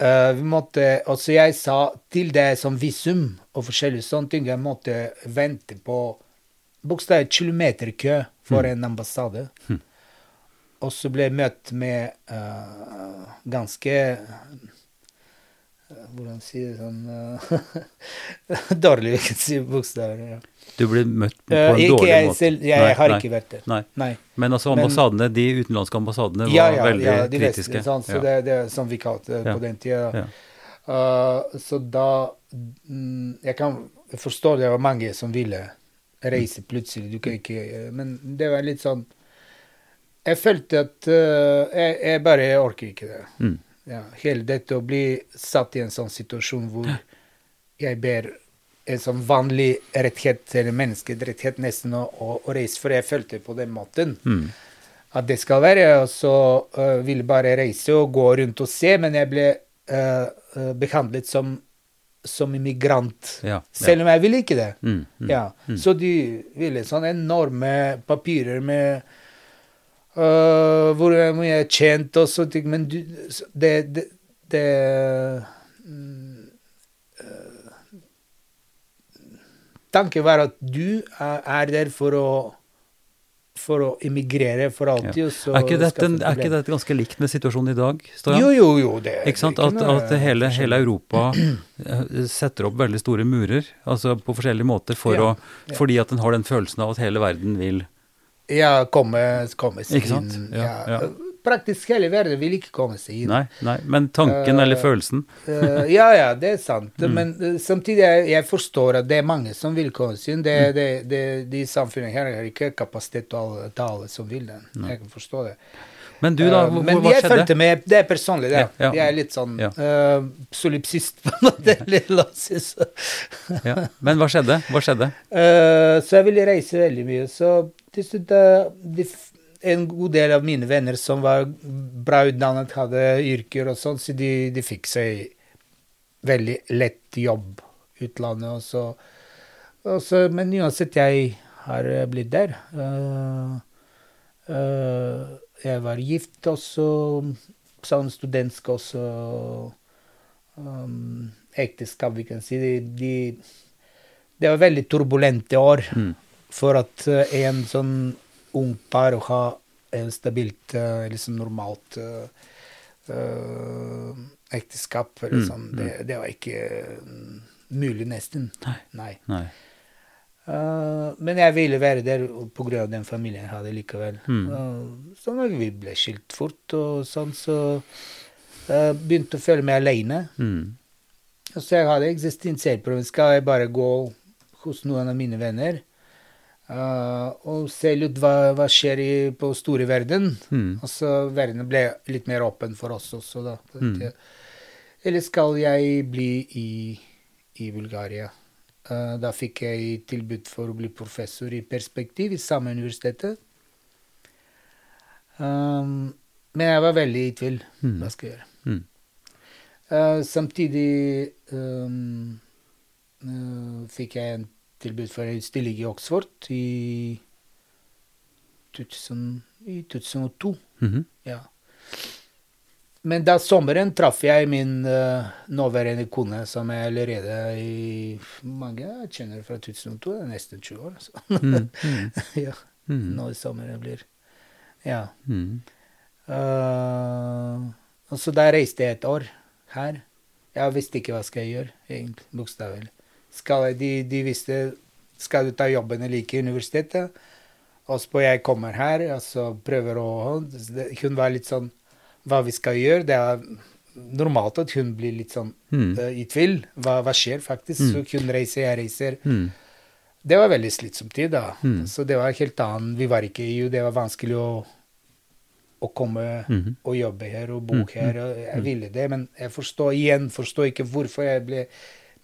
Uh, vi måtte, altså jeg sa til det som visum og forskjellige sånne ting, jeg måtte vente på bokstavelig kilometerkø for Mm. en ambassade. Mm. Og så ble jeg møtt med uh, ganske uh, Hvordan si det sånn uh, Dårlig, jeg kan si bokstaver. Ja. Du ble møtt på en dårlig jeg måte. selv, jeg, Nei, har nei, ikke vært der. Nei. Nei. Men altså ambassadene, de utenlandske ambassadene var Ja, ja, veldig ja, de kritiske. Sånn, så det, det er som vi kalte det på den tida. Så da mm, Jeg kan forstå det var mange som ville reise plutselig. Du kan ikke Men det var litt sånn Jeg følte at uh, jeg, jeg bare orker ikke det. Mm. Ja, hele dette å bli satt i en sånn situasjon hvor jeg ber en sånn vanlig rettighet, eller menneskerettighet nesten, å, å, reise. For jeg følte på den måten Mm. at det skal være. Og så uh, ville bare reise og gå rundt og se, men jeg ble uh, behandlet som, som immigrant. Ja, ja. Selv om jeg ville ikke det. Mm. Mm. Ja. Mm. Så de ville sånne enorme papirer med uh, hvor mye jeg har tjent og sånne ting. Men du, det, det, det uh, Tanken var at du er, er der for å for å immigrere for alltid. Ja. Er ikke, dette, er ikke dette ganske likt med situasjonen i dag? Stojan? Jo, jo, jo. Det, Ikke sant? At, at hele, hele Europa eh, setter opp veldig store murer, altså på forskjellige måter, for Ja, å, fordi at den har den følelsen av at hele verden vil Ja, komme, komme seg Ikke sant? inn. Ja, ja. Praktisk hele verden vil ikke komme seg inn. Nei, nei, men tanken uh, eller følelsen uh, ja, ja, det er sant. Mm. Men uh, samtidig jeg, jeg forstår at det er mange som vil komme seg inn. Det, Mm. det, det, de samfunnene her har ikke kapasitet til alle, som vil den. Jeg kan forstå det. Men du, da? Eh, Hvor, men hva jeg skjedde? følte med Det er personlig, det. Ja, ja. Jeg er litt sånn Ja. eh, solipsist på måte. litt. Ja. Men hva skjedde? Hva skjedde? Eh, så jeg ville reise veldig mye. Så eh, de, En god del av mine venner som var bra utdannet, hadde yrker og sånn, så de, de fikk seg veldig lett jobb utlandet. Og så, og så, men uansett, jeg har eh, blitt der. Uh, uh, jeg var gift også, sånn studentsk også. Um, ekteskap, vi kan si. De, de, det var veldig turbulente år Mm. For at uh, en sånn ung par ha en stabilt, liksom eller sånn normalt uh, ekteskap, eller Mm, sånn, det, det var ikke mm, mulig, nesten. Nei. Nei. Nei. Uh, men jeg ville være der pga. den familien jeg hadde likevel. Mm. Uh, så når vi ble skilt fort, og sånn, så uh, begynte å føle meg alene. Mm. Så jeg hadde eksistensiellproblemer. Skal jeg bare gå hos noen av mine venner uh, og se litt hva, hva skjer i, på store verden? Mm. Altså, verden ble litt mer åpen for oss også, da. Mm. Eller skal jeg bli i, i Bulgaria? Uh, da fikk jeg tilbud for å bli professor i perspektiv i samme universitetet. Um, men jeg var veldig i tvil. Mm. Hva skal jeg gjøre? Mm. Uh, samtidig um, fikk jeg en tilbud for en stilling i Oxford i, 2000, i 2002. Mhm. Ja. Men da sommeren traff jeg min uh, nåværende kone, som jeg allerede i mange kjenner fra 2002. Det er nesten 20 år, altså. Mm. Mm. ja, Mm. nå i sommeren blir Ja. Mm. Uh, og så da reiste jeg et år her. Jeg visste ikke hva skal jeg gjøre, egentlig, bokstavelig. Skal de, de visste skal du ta jobben eller ikke i universitetet. Og så jeg kommer her, og så prøver å Hun var litt sånn Hva vi skal gjøre? Det er normalt at hun blir litt sånn Mm. uh, i tvil. Hva, hva skjer faktisk? Mm. Så hun reiser, jeg reiser. Mm. Det var veldig slitsom tid, da. Mm. Så det var helt annet. Vi var ikke i EU. Det var vanskelig å, å komme Mhm. og jobbe her og bo Mm, her. og Jeg ville det, men jeg forstår igjen forstår ikke hvorfor jeg ble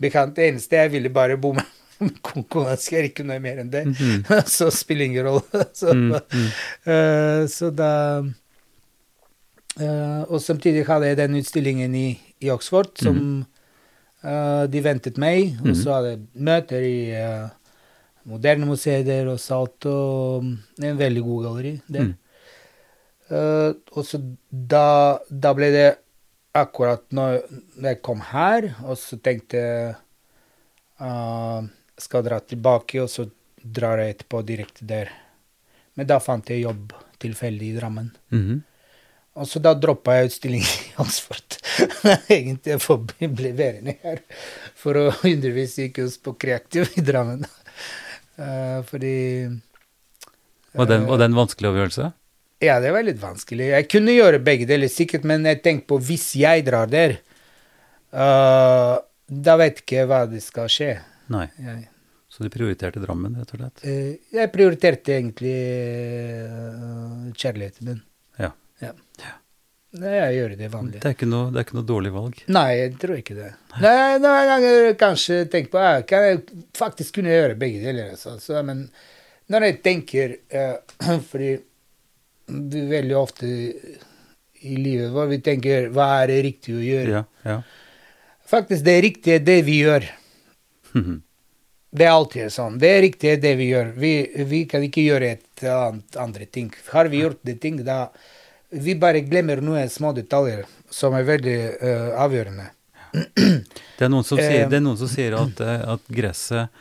bekant. Det eneste jeg ville bare bo med kona skal ikke noe mer enn det. Mhm. så spiller ingen rolle. så, Mm. -hmm. uh, så da uh, Og samtidig hadde jeg den utstillingen i, i Oxford som eh, de ventet meg. Og Mhm. så hadde jeg møter i moderne museer der og Salt, og en veldig god galleri der. Mm. Eh, og så da, da ble det akkurat når når jeg kom her, og så tenkte jeg uh, skal dra tilbake, og så drar jeg etterpå direkte der. Men da fant jeg jobb tilfeldig i Drammen. Mhm. Og så da droppa jeg utstillingen i Oxford. Egentlig for å bli værende her for å undervise i kunst på Kreativ i Drammen. Uh, fordi Var, den, eh, var det en vanskelig avgjørelse? Ja, det var litt vanskelig. Jeg kunne gjøre begge deler sikkert, men jeg tenkte på hvis jeg drar der, uh, da vet jeg ikke hva det skal skje. Nei. Jeg, Så du prioriterte Drammen, rett og slett? Uh, jeg prioriterte egentlig uh, kjærligheten min. Ja. Ja. Nei, jeg gjør det vanlig. Det er ikke noe, det er ikke noe dårlig valg. Nei, jeg tror ikke det. Nei, Noen ganger kanskje tenker på ja, kan jeg faktisk kunne gjøre begge deler. Altså. Så, men når jeg tenker uh, Fordi veldig ofte i livet vårt vi tenker hva er det riktig å gjøre? Ja, ja. Faktisk, det riktige er det vi gjør. Det er alltid sånn. Det riktige er det vi gjør. Vi, vi kan ikke gjøre et annet andre ting. Har vi gjort det ting, da Vi bare glemmer noen små detaljer som er veldig uh, avgjørende. Det er sier, Eh, det er noen som sier at, eh, at gresset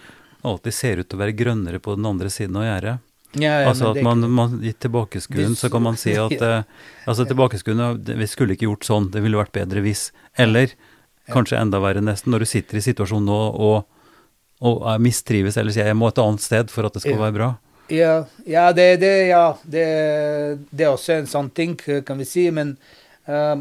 alltid ser ut til å være grønnere på den andre siden av gjerdet. Ja, ja, altså at man, man i tilbakeskuen så kan man si at eh, altså tilbakeskuen, vi skulle ikke gjort sånn, det ville vært bedre hvis. Eller kanskje enda verre nesten, når du sitter i situasjonen nå og, og mistrives, eller sier jeg må et annet sted for at det skal være bra. Ja, ja, det, det, ja det, det er også en sånn ting, kan vi si. Men eh,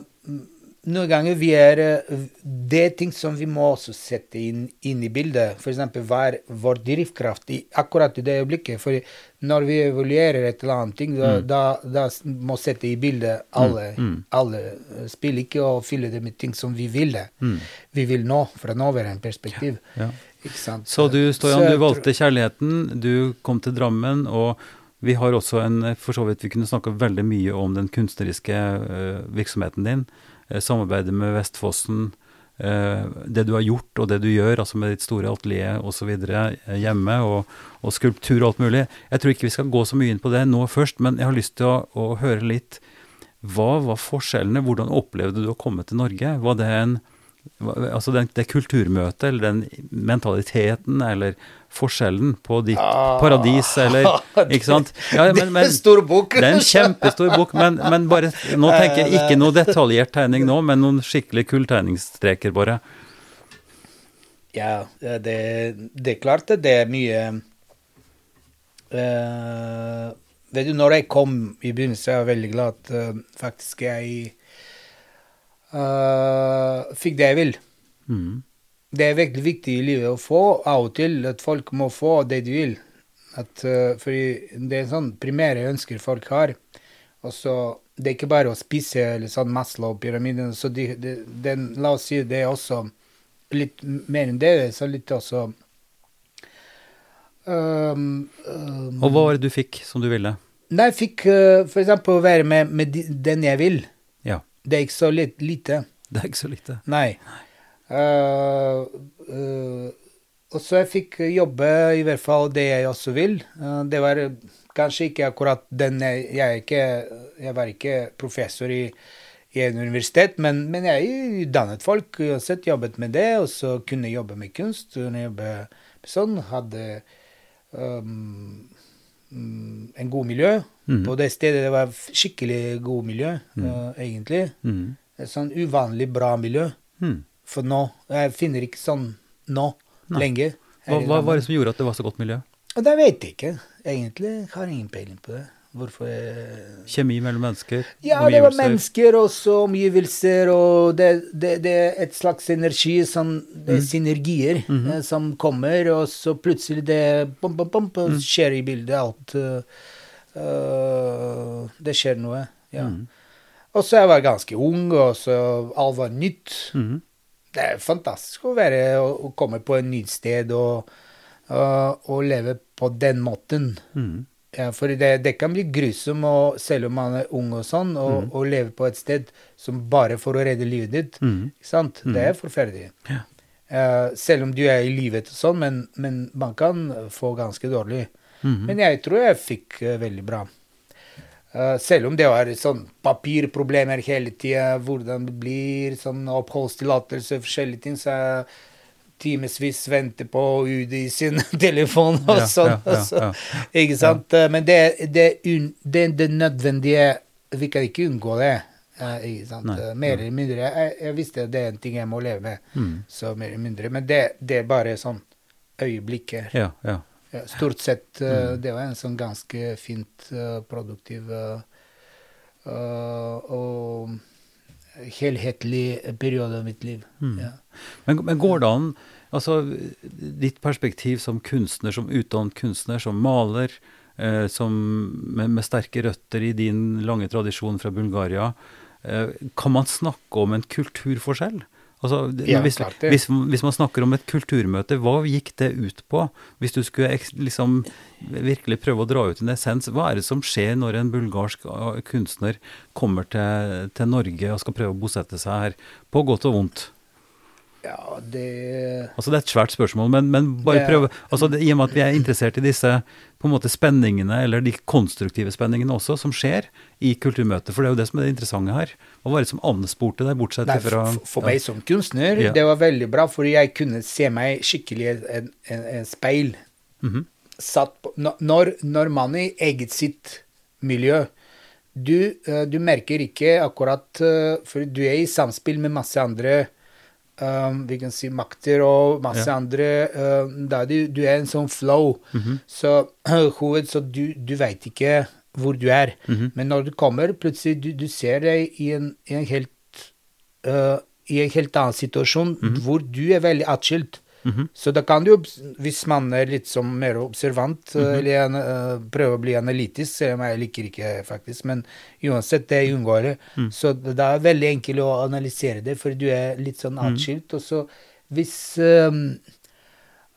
noen ganger vi er eh, Det er ting som vi må også sette inn, inn i bildet. F.eks. hva er vår drivkraft i akkurat i det øyeblikket. For når vi evaluerer et eller annet ting, da, Mm. da, da må vi sette i bildet alle. mm. alle eh, spill ikke å fylle det med ting som vi ville. Mm. Vi vil nå fra nåværende perspektiv. Ja. Sant? Så du, Stojan, du valgte kjærligheten, du kom til Drammen, og vi har også en For så vidt, vi kunne snakka veldig mye om den kunstneriske eh, virksomheten din. Eh, samarbeidet med Vestfossen, eh, det du har gjort og det du gjør, altså med ditt store atelier osv. hjemme, og, og skulptur og alt mulig. Jeg tror ikke vi skal gå så mye inn på det nå først, men jeg har lyst til å, å høre litt hva var forskjellene? Hvordan opplevde du å komme til Norge? Var det en Altså den, det kulturmøtet, eller den mentaliteten, eller forskjellen på ditt Ah. paradis, eller Ikke sant? Ja, det er en stor bok. Det er en kjempestor bok, men, men bare Nå tenker jeg ikke noe detaljert tegning nå, men noen skikkelig kul tegningsstreker, bare. Ja, ja, det, det er klart det er mye uh, Vet du, når jeg kom i begynnelsen, jeg var veldig glad at uh, faktisk jeg eh, fikk det jeg vil. Mm. Det er veldig viktig i livet å få av og til at folk må få det de vil. At, uh, fordi det er sånn primære ønsker folk har. Og så Det er ikke bare å spise eller sånn Maslow-pyramiden. Så de, de, den, la oss si det er også litt mer enn det. Så litt også um, um, Og hva var det du fikk som du ville? Nei, jeg fikk uh, for eksempel å være med, med de, den jeg vil. Det er ikke så litt, lite. Det er ikke så lite. Nei. Uh, uh, og så jeg fikk jobbe i hvert fall det jeg også vil. Uh, det var kanskje ikke akkurat den jeg, jeg, ikke, jeg var ikke professor i, i en universitet, men, men jeg dannet folk uansett, jobbet med det, og så kunne jeg jobbe med kunst. Kunne jobbe sånn, hadde um, en god miljø. Mm. På det stedet det var skikkelig god miljø, uh, egentlig. Mm. Et sånn uvanlig bra miljø. Mm. For nå. Jeg finner ikke sånn nå Nei. lenger. Hva, hva var det som gjorde at det var så godt miljø? Og det vet jeg ikke, egentlig. Jeg har ingen peiling på det. Hvorfor jeg... Kjemi mellom mennesker? Ja, det var mennesker og så omgivelser, og det, det, det er et slags energi, sånn, det er synergier eh, som kommer, og så plutselig det bom, bom, bom, bom, skjer i bildet alt. eh, det skjer noe, ja. Mhm. Og så jeg var ganske ung, og så alt var nytt. Mhm. Det er fantastisk å være å, å komme på et nytt sted og, uh, og leve på den måten. Mhm. Ja, for det, det kan bli grusomt, og, selv om man er ung og sånn, og, mm. og leve på et sted som bare for å redde livet ditt. Mm. Ikke sant? Det er forferdelig. Ja. Uh, selv om du er i livet og sånn, men, men man kan få ganske dårlig. Mhm. Men jeg tror jeg fikk uh, veldig bra. Uh, selv om det var sånn papirproblemer hele tida, hvordan det blir, sånn oppholdstillatelse, forskjellige ting, så timevis venter på UDI sin telefon og sånn. ja, ja, ja. Ikke sant? Men det, det, det, det nødvendige Vi kan ikke unngå det. ikke sant? Nei, Mer eller mindre. Jeg, jeg visste det er en ting jeg må leve med. mm. Så mer eller mindre. Men det, det er bare sånn øyeblikker. Ja, ja. Ja, stort sett eh, Mm. det var en sånn ganske fint, eh, produktiv eh, og helhetlig periode av mitt liv. Mm. Ja. Men, men går det an Altså, ditt perspektiv som kunstner, som utdannet kunstner, som maler, eh, som med, med sterke røtter i din lange tradisjon fra Bulgaria, eh, kan man snakke om en kulturforskjell? Altså, Ja, hvis, klart hvis, hvis man snakker om et kulturmøte, hva gikk det ut på? Hvis du skulle liksom virkelig prøve å dra ut en essens, hva er det som skjer når en bulgarsk ah, kunstner kommer til, til Norge og skal prøve å bosette seg her, på godt og vondt? Ja, det Altså Det er et svært spørsmål, men, men bare Det- prøve altså det, I og med at vi er interessert i disse på en måte spenningene, eller de konstruktive spenningene også, som skjer i kulturmøtet. For det er jo det som er det interessante her. Hva var det som ansporte deg, bortsett Nei, fra for, for meg som kunstner, Ja. det var veldig bra, for jeg kunne se meg skikkelig i en, en, en speil. Mhm. Satt på, når- når, man er i eget sitt miljø du, eh, du merker ikke akkurat eh, For du er i samspill med masse andre um, vi kan si makter og masse Ja. andre uh, da du, du er en sånn flow. Mhm. Så hoved, så du, du veit ikke hvor du er. Mhm. Men når du kommer, plutselig du, du ser deg i en, i en helt uh, i en helt annen situasjon hvor du er veldig atskilt. Mhm. Så da kan du, hvis man er litt som mer observant, eh, eller an, eh, prøver å bli analytisk, selv om jeg liker ikke faktisk, men uansett, det unngår det. Så det er veldig enkelt å analysere det, for du er litt sånn atskilt. Og så hvis eh,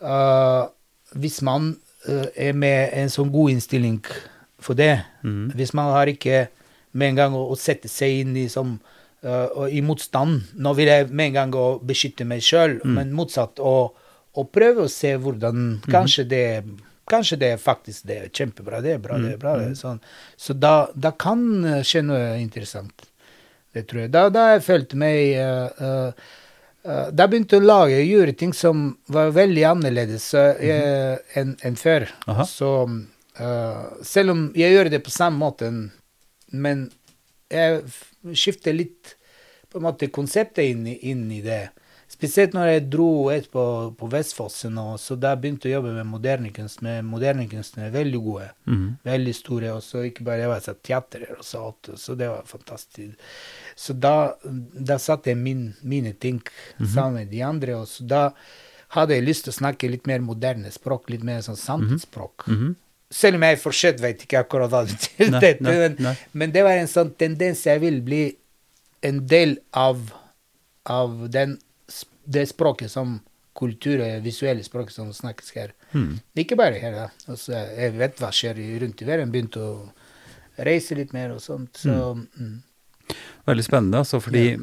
eh, Hvis man eh, er med en sånn god innstilling for det, Mhm. hvis man har ikke med en gang å, å sette seg inn i som eh, og i motstand. Nå vil jeg med en gang gå og beskytte meg sjøl, Mm. men motsatt. Og, og prøve å se hvordan Mhm. Kanskje det Kanskje det er faktisk det er kjempebra, det er bra, det er bra. Mm. Det er sånn. Så da, da kan eh, skje noe interessant. Det tror jeg. Da, da jeg følte meg uh, uh, eh, Da begynte jeg å lage, gjøre ting som var veldig annerledes eh, enn en før. Mhm. Aha. Så eh, selv om jeg gjør det på samme måte, men jeg skifter litt på en måte konseptet inn, inn i det. Spesielt når jeg dro et på Vestfossen, og så da begynte jeg å jobbe med moderne kunst. Med moderne kunstnere, veldig gode. mm. Veldig store. Og så ikke bare jeg var så teater og så alt, så det var fantastisk. Så da, da satte jeg min, mine ting sammen med de andre, og så da hadde jeg lyst til å snakke litt mer moderne språk, litt mer sånn samtidsspråk. Mhm. Selv om jeg fortsatt vet ikke akkurat hva det betyr, men, men det var en sånn tendens jeg vil bli en del av, av den, det språket som kultur og visuelle språk som snakkes her. Hmm. Ikke bare her, da. Altså, jeg vet hva skjer rundt i verden. Begynte å reise litt mer og sånt. Så mm. Veldig spennende, altså, fordi ja.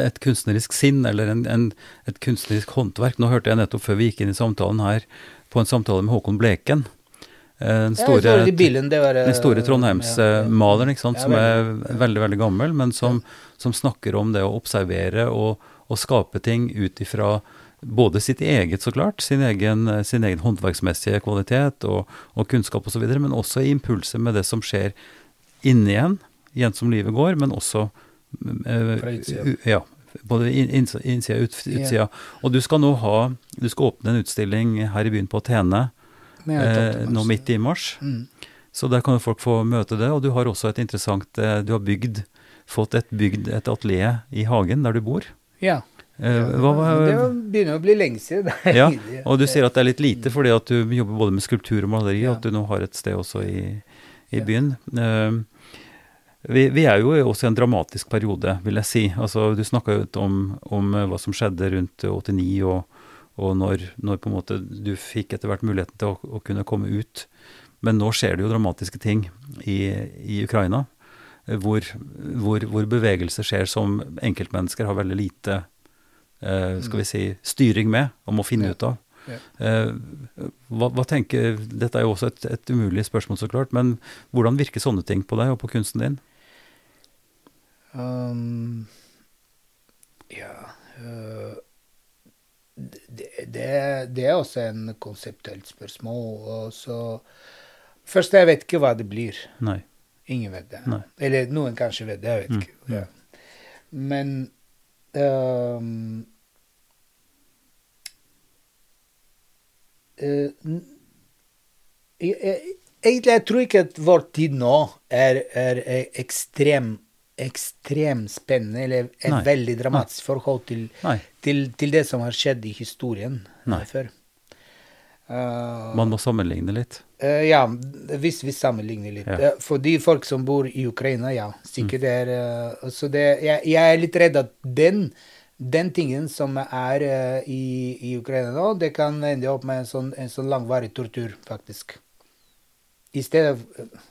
et kunstnerisk sinn, eller en, en, et kunstnerisk håndverk Nå hørte jeg nettopp før vi gikk inn i samtalen her, på en samtale med Håkon Bleken. Eh, Den store, så det bilen, var, eh, den store trondheimsmaleren ja. Trondheimsmaleren, sant, Ja, som er veldig. veldig, gammel, men som, som snakker om det å observere og, og skape ting ut ifra både sitt eget, så klart, sin egen, sin egen håndverksmessige kvalitet og, og kunnskap osv., men også i impulser med det som skjer inni en, igjen som livet går, men også eh, Fra utsida. Ja. Både innsida og ut, Ja. utsida. Og du skal nå ha Du skal åpne en utstilling her i byen på Tene eh, nå midt i mars. Mm. Så der kan jo folk få møte det, og du har også et interessant eh, Du har bygd, fått et bygd et atelier i hagen der du bor. Ja. Eh, hva Det begynner å bli lenge siden. ja, og du sier at det er litt lite fordi at du jobber både med skulptur og maleri, Ja. og at du nå har et sted også i, i byen. Eh, vi, vi er jo også i en dramatisk periode, vil jeg si. Altså, du snakka jo om, om eh, hva som skjedde rundt 89, og, og når, når på en måte du fikk etter hvert muligheten til å, å kunne komme ut. Men nå skjer det jo dramatiske ting i, i Ukraina, eh, hvor, hvor, hvor bevegelse skjer som enkeltmennesker har veldig lite eh, skal vi si, styring med, og må finne Ja. ut av. Ja. Eh, hva, hva tenker, Dette er jo også et, et umulig spørsmål, så klart, men hvordan virker sånne ting på deg og på kunsten din? Um, ja det, det, er også en konseptuelt spørsmål. Først, jeg vet ikke hva det blir. Nei. Ingen vet det. Nei. Eller noen kanskje vet det, jeg vet Mm, ikke. Ja. Men um, uh, jeg, jeg, Egentlig jeg tror ikke at vår tid nå er, er ekstrem, ekstremt spennende, eller et Nei. veldig dramatisk forhold til, til, til det som har skjedd i historien Nei. før. Uh, Man må sammenligne litt. Uh, ja, hvis vi sammenligner litt. Ja. Uh, for de folk som bor i Ukraina, ja. Sikkert mm. er eh, Så det, jeg, jeg er litt redd at den, den tingen som er eh, i, i Ukraina nå, det kan ende opp med en sånn, en sånn langvarig tortur, faktisk. I stedet eh,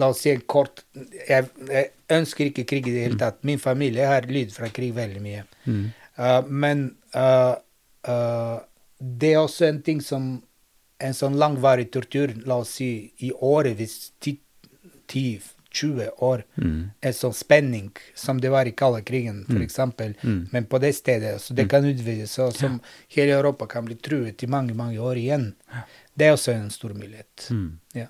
La oss si kort jeg, jeg ønsker ikke krig i det hele tatt. Min familie har lyd fra krig veldig mye. Mm. Uh, men uh, uh, det er også en ting som En sånn langvarig tortur, la oss si i årevis, 10-20 år, Mm. en sånn spenning som det var i kalde krigen, Mm. f.eks., Mm. men på det stedet. Så det kan utvides, og som hele Europa kan bli truet i mange, mange år igjen. Det er også en stor mulighet. Mm. Ja.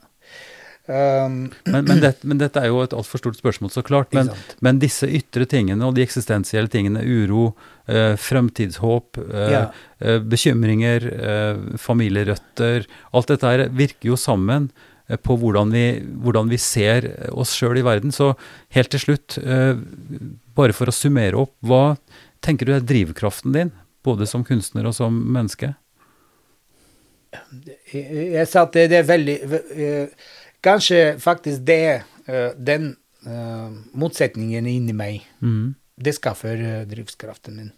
Um, Men, men, det, men dette er jo et altfor stort spørsmål, så klart. Men, men disse ytre tingene og de eksistensielle tingene, uro, eh, fremtidshåp, eh, Ja. eh, bekymringer, eh, familierøtter Alt dette her virker jo sammen eh, på hvordan vi, hvordan vi ser oss sjøl i verden. Så helt til slutt, eh, bare for å summere opp, hva tenker du er drivkraften din? Både som kunstner og som menneske? Jeg, jeg sa at det, det er veldig Kanskje faktisk det, eh, den eh, motsetningen inni meg, Mm. det skaffer uh, drivkraften min.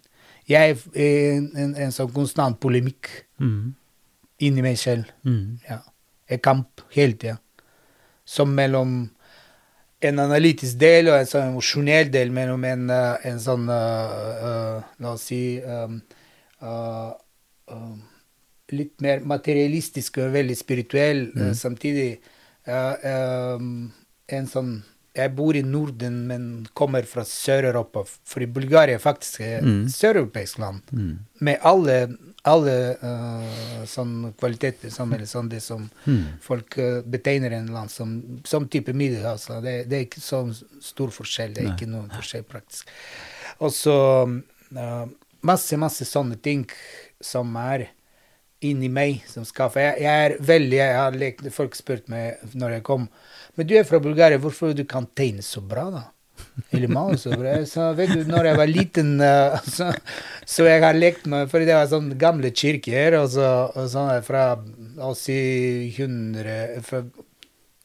Jeg er en, en, en sånn konstant polemikk Mm. inni meg selv. Mm. Ja. En kamp hele tida. Som mellom en analytisk del og en sånn emosjonell del mellom en, uh, en sånn uh, La oss si um, litt mer materialistisk og veldig spirituell mm. samtidig. Um, en sånn jeg bor i Norden, men kommer fra Sør-Europa. For Bulgaria faktisk er mm. søreuropeisk land. Mm. Med alle, alle uh, sånne kvaliteter, som, eller sånn det som mm. folk uh, betegner en land som, som type middelhavsland. Det, det, er ikke så stor forskjell. Det er Nei. ikke noen forskjell praktisk. Og så uh, masse, masse sånne ting som er inni meg, som skaffer jeg, jeg er veldig jeg har lekt, Folk spurte meg når jeg kom men du er fra Bulgaria, hvorfor du kan tegne så bra, da? Eller male så bra. Så vet du, når jeg var liten, uh, så, så, jeg har lekt med For det var sånne gamle kirker, og så, og sånne fra la oss si 100 fra,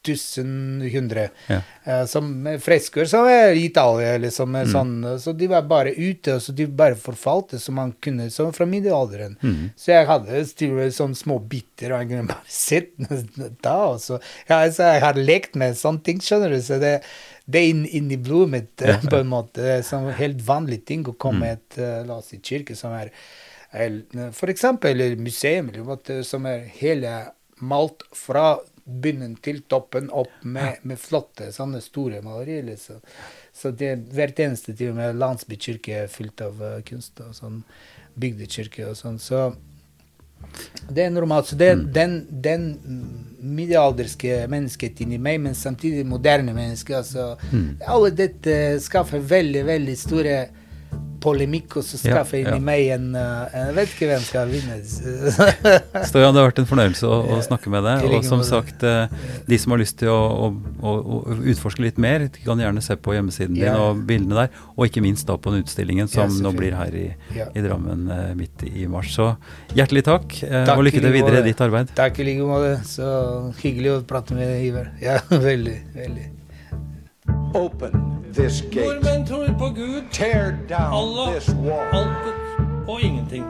tusen, hundre. Ja. Uh, som fresker som er i Italia, liksom. Mm. Sånn, så de var bare ute, og så de bare forfalte som man kunne, som fra middelalderen. Mm. Så jeg hadde sånne små biter, og jeg kunne bare sett da. Og så, ja, så jeg har lekt med sånne ting, skjønner du. så det det er inn, inn, i blodet mitt, ja. på en måte. Det er sånn helt vanlig ting å komme mm. et uh, la oss si, kirke som er eksempel museum, som er hele malt fra bunnen til toppen opp med, med flotte, sånne store malerier. Liksom. Så det, hvert eneste til og med landsbykirke er fylt av uh, kunst. og sånn Bygdekirke og sånn. Så det er normalt. Så det, mm. den, den middelalderske mennesket inni meg, men samtidig moderne menneske. Altså, mm. Alle dette skaffer veldig, veldig store polemikk, og så skaffe ja, inn ja. i meg en uh, Jeg vet ikke hvem skal vinne. Stojan, det har vært en fornøyelse å, å snakke med deg. Og som sagt, uh, de som har lyst til å, å, å, utforske litt mer, de kan gjerne se på hjemmesiden din og bildene der. Og ikke minst da på den utstillingen som nå blir her i, i Drammen uh, midt i mars. Så hjertelig takk, takk og lykke til videre i ditt arbeid. Takk i like måte. Så hyggelig å prate med deg, Iver. Ja, veldig. veldig. Open this gate. Nordmenn tror på Gud, Tear down Allah, this wall. alt og ingenting.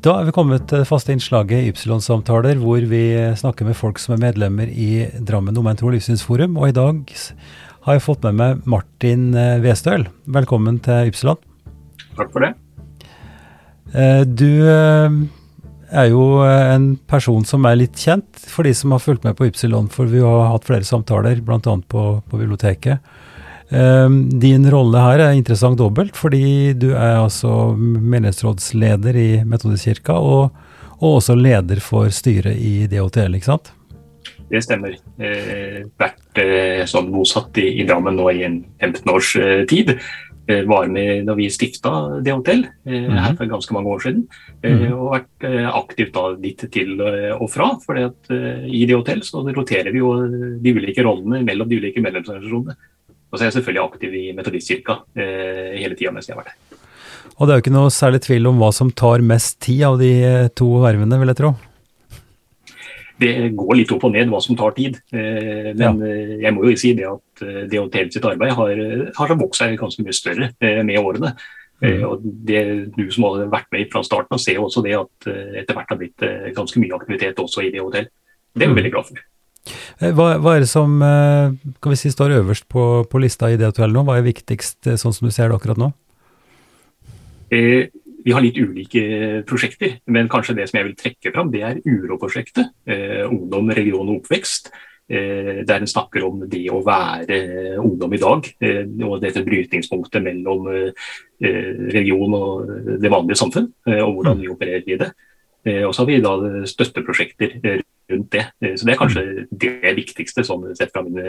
Da er vi kommet til det faste innslaget Ypsilon-samtaler, hvor vi snakker med folk som er medlemmer i Drammen Omvendt tro livssynsforum. Og i dag har jeg fått med meg Martin eh, Westøl. Velkommen til Ypsilon. Takk for det. Eh, du eh, er jo eh, en person som er litt kjent for de som har fulgt med på Ypsilon, for vi har hatt flere samtaler, bl.a. På, på biblioteket. Um, din rolle her er interessant dobbelt, fordi du er altså menighetsrådsleder i Metodistkirka, og, og også leder for styret i DHTL, ikke sant? Det stemmer. Eh, vært eh, sånn bosatt i, i, Drammen nå i en 15 års eh, tid. Eh, var med da vi stifta det hotell mm -hmm. her for ganske mange år siden. Mm. Og vært aktivt da dit til og fra. For i det hotell så roterer vi jo de ulike rollene mellom de ulike medlemsorganisasjonene. Og så er jeg selvfølgelig aktiv i Metodistkirka hele tida mens jeg har vært her. Og det er jo ikke noe særlig tvil om hva som tar mest tid av de to vervene, vil jeg tro? Det går litt opp og ned hva som tar tid. Eh, men ja. Eh, jeg må jo si det at eh, det hotellet sitt arbeid har, har vokst seg ganske mye større med årene. Mm. Og det Du som har vært med fra starten av, ser også det at etter hvert har blitt ganske mye aktivitet også i DHTL. Det er vi mm. veldig glad for. Hva, hva, er det som kan vi si, står øverst på, på lista i det hotellet nå? Hva er viktigst sånn som du ser det akkurat nå? Eh, vi har litt ulike prosjekter, men kanskje det som jeg vil trekke fram, det er Uroprosjektet. Eh, ungdom, region og oppvekst. Eh, der en snakker om det å være ungdom i dag. Eh, og dette brytningspunktet mellom eh, region og det vanlige samfunn, eh, og hvordan vi opererer i det. Eh, og så har vi da støtteprosjekter rundt det. Så det er kanskje det viktigste sånn sett fra min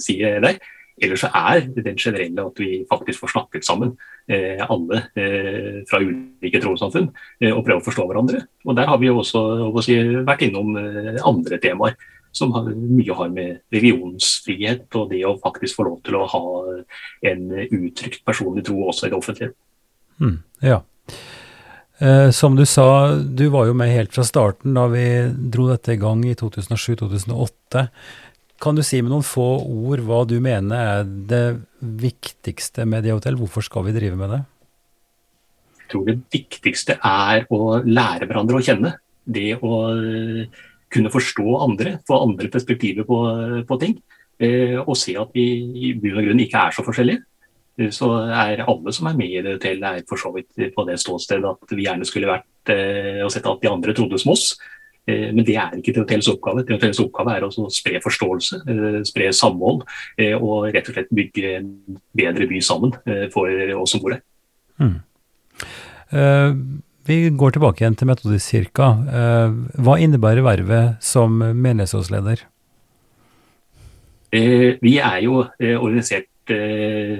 side der. Ellers så er den generelle at vi faktisk får snakket sammen, eh, alle eh, fra ulike trossamfunn, eh, og prøve å forstå hverandre. Og Der har vi også si, vært innom andre temaer som har, mye har med religionsfrihet og det å faktisk få lov til å ha en uttrykt personlig tro også i det offentlige. Mm, ja. Eh, som du sa, du var jo med helt fra starten da vi dro dette i gang i 2007-2008. Kan du si med noen få ord hva du mener er det viktigste med DHTL? Hvorfor skal vi drive med det? Jeg tror det viktigste er å lære hverandre å kjenne. Det å kunne forstå andre, få andre perspektiver på, på ting. Og se at vi i bunn og grunn ikke er så forskjellige så er alle som er med i hotellet, er for så vidt på det ståstedet at vi gjerne skulle vært eh, og sett at de andre trodde som oss. Eh, men det er ikke hotellets oppgave. Hotellets oppgave er å spre forståelse, eh, spre samhold og rett og slett bygge en bedre by sammen for oss som bor der. Mm. vi går tilbake igjen til Metodistkirka. hva innebærer vervet som menighetsrådsleder? vi er jo organisert Eh,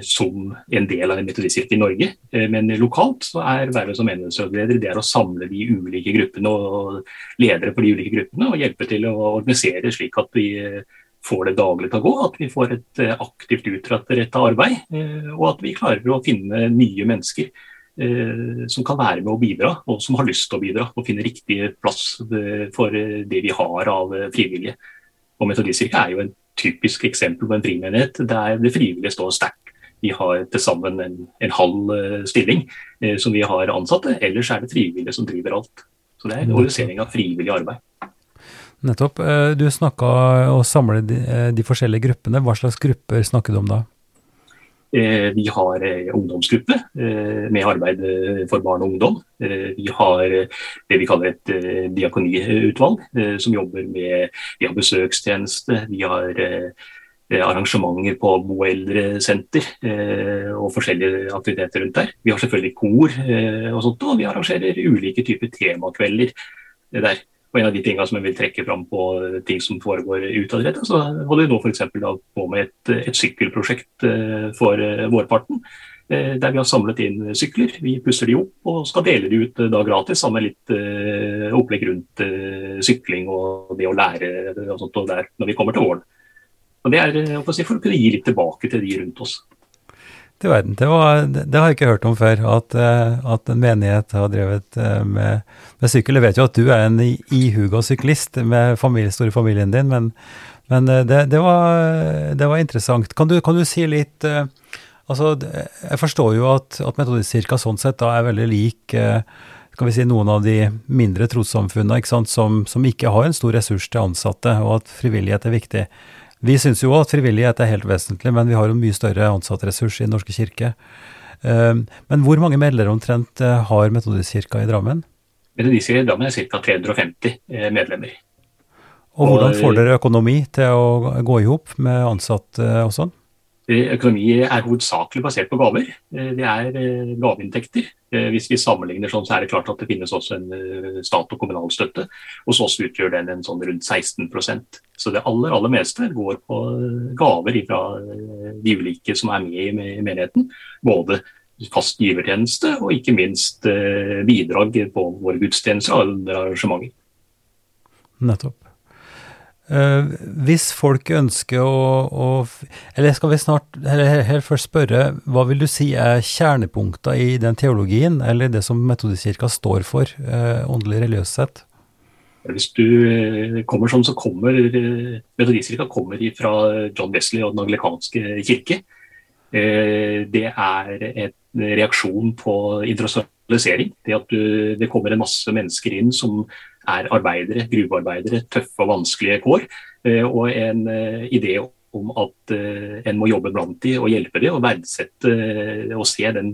som en del av en metodistkirke i Norge. Eh, men lokalt så er vervet som menighetsrådleder det er å samle de ulike gruppene og ledere for de ulike gruppene og hjelpe til å organisere slik at vi eh, får det daglig til å gå, at vi får et aktivt utrettet arbeid, og at vi klarer å finne nye mennesker som kan være med å bidra, og som har lyst til å bidra, og finne riktig plass for det vi har av frivillige. Og Metodistkirka er jo en typisk eksempel på en frimenighet der det frivillige står sterkt. Vi har til sammen en, en halv uh, stilling eh, som vi har ansatte, ellers er det frivillige som driver alt. Så det er en organisering av frivillig arbeid. Nettopp. Uh, du snakka å samle de, de, forskjellige gruppene. Hva slags grupper snakker du om da? Eh, vi har eh, ungdomsgruppe eh, med arbeid for barn og ungdom. Vi har det vi kaller et diakoniutvalg, som jobber med Vi har besøkstjeneste, vi har arrangementer på boeldresenter og forskjellige aktiviteter rundt der. Vi har selvfølgelig kor og sånt, og vi arrangerer ulike typer temakvelder der. Og En av de tingene som jeg vil trekke fram på ting som foregår utadrettet, så holder vi nå f.eks. på med et, et sykkelprosjekt eh, for eh, vårparten. Eh, der vi har samlet inn sykler. Vi pusser de opp og skal dele de ut da gratis sammen med litt opplegg rundt sykling og det å lære og sånt og der når vi kommer til våren. Og Det er for å kunne gi litt tilbake til de rundt oss til verden. Det, var, det, har jeg ikke hørt om før, at, eh, at en menighet har drevet eh, med, med, sykkel. Jeg vet jo at du er en ihuga syklist med familie, store familien din, men, men eh, det, det, var, det, var, interessant. Kan du, kan du si litt altså, Jeg forstår jo at, at Metodistkirka sånn sett da er veldig lik skal vi si, noen av de mindre trossamfunnene som, som ikke har en stor ressurs til ansatte, og at frivillighet er viktig. Vi syns jo at frivillighet er helt vesentlig, men vi har jo mye større ansattressurs i Den norske kirke. Ehm, men hvor mange medlemmer omtrent eh, har Metodistkirka i Drammen? Metodistkirka i Drammen er ca. 350 eh, medlemmer. Og hvordan får dere økonomi til å gå i hop med ansatte og sånn? Økonomi er hovedsakelig basert på gaver. Eh, det er eh, gaveinntekter. Eh, hvis vi sammenligner sånn, så er det klart at det finnes også en stat- og kommunal støtte. Hos oss utgjør den en sånn rundt 16% Så det aller aller meste går på gaver fra de ulike som er med i menigheten. Både fast givertjeneste og ikke minst bidrag på våre gudstjenester og arrangementer. Nettopp. Uh, hvis folk ønsker å, å, Eller skal vi snart eller helt først spørre, hva vil du si er kjernepunkter i den teologien, eller det som Metodistkirka står for, uh, åndelig religiøst sett? Hvis du eh, kommer sånn, så kommer Metodistkirka fra John Wesley og Den anglikanske kirke. Uh, det er en reaksjon på industrialisering. Det at du, det kommer en masse mennesker inn som er arbeidere, gruvearbeidere, tøffe og vanskelige kår. Eh, og en eh, idé om at eh, en må jobbe blant dem og hjelpe dem og verdsette og se den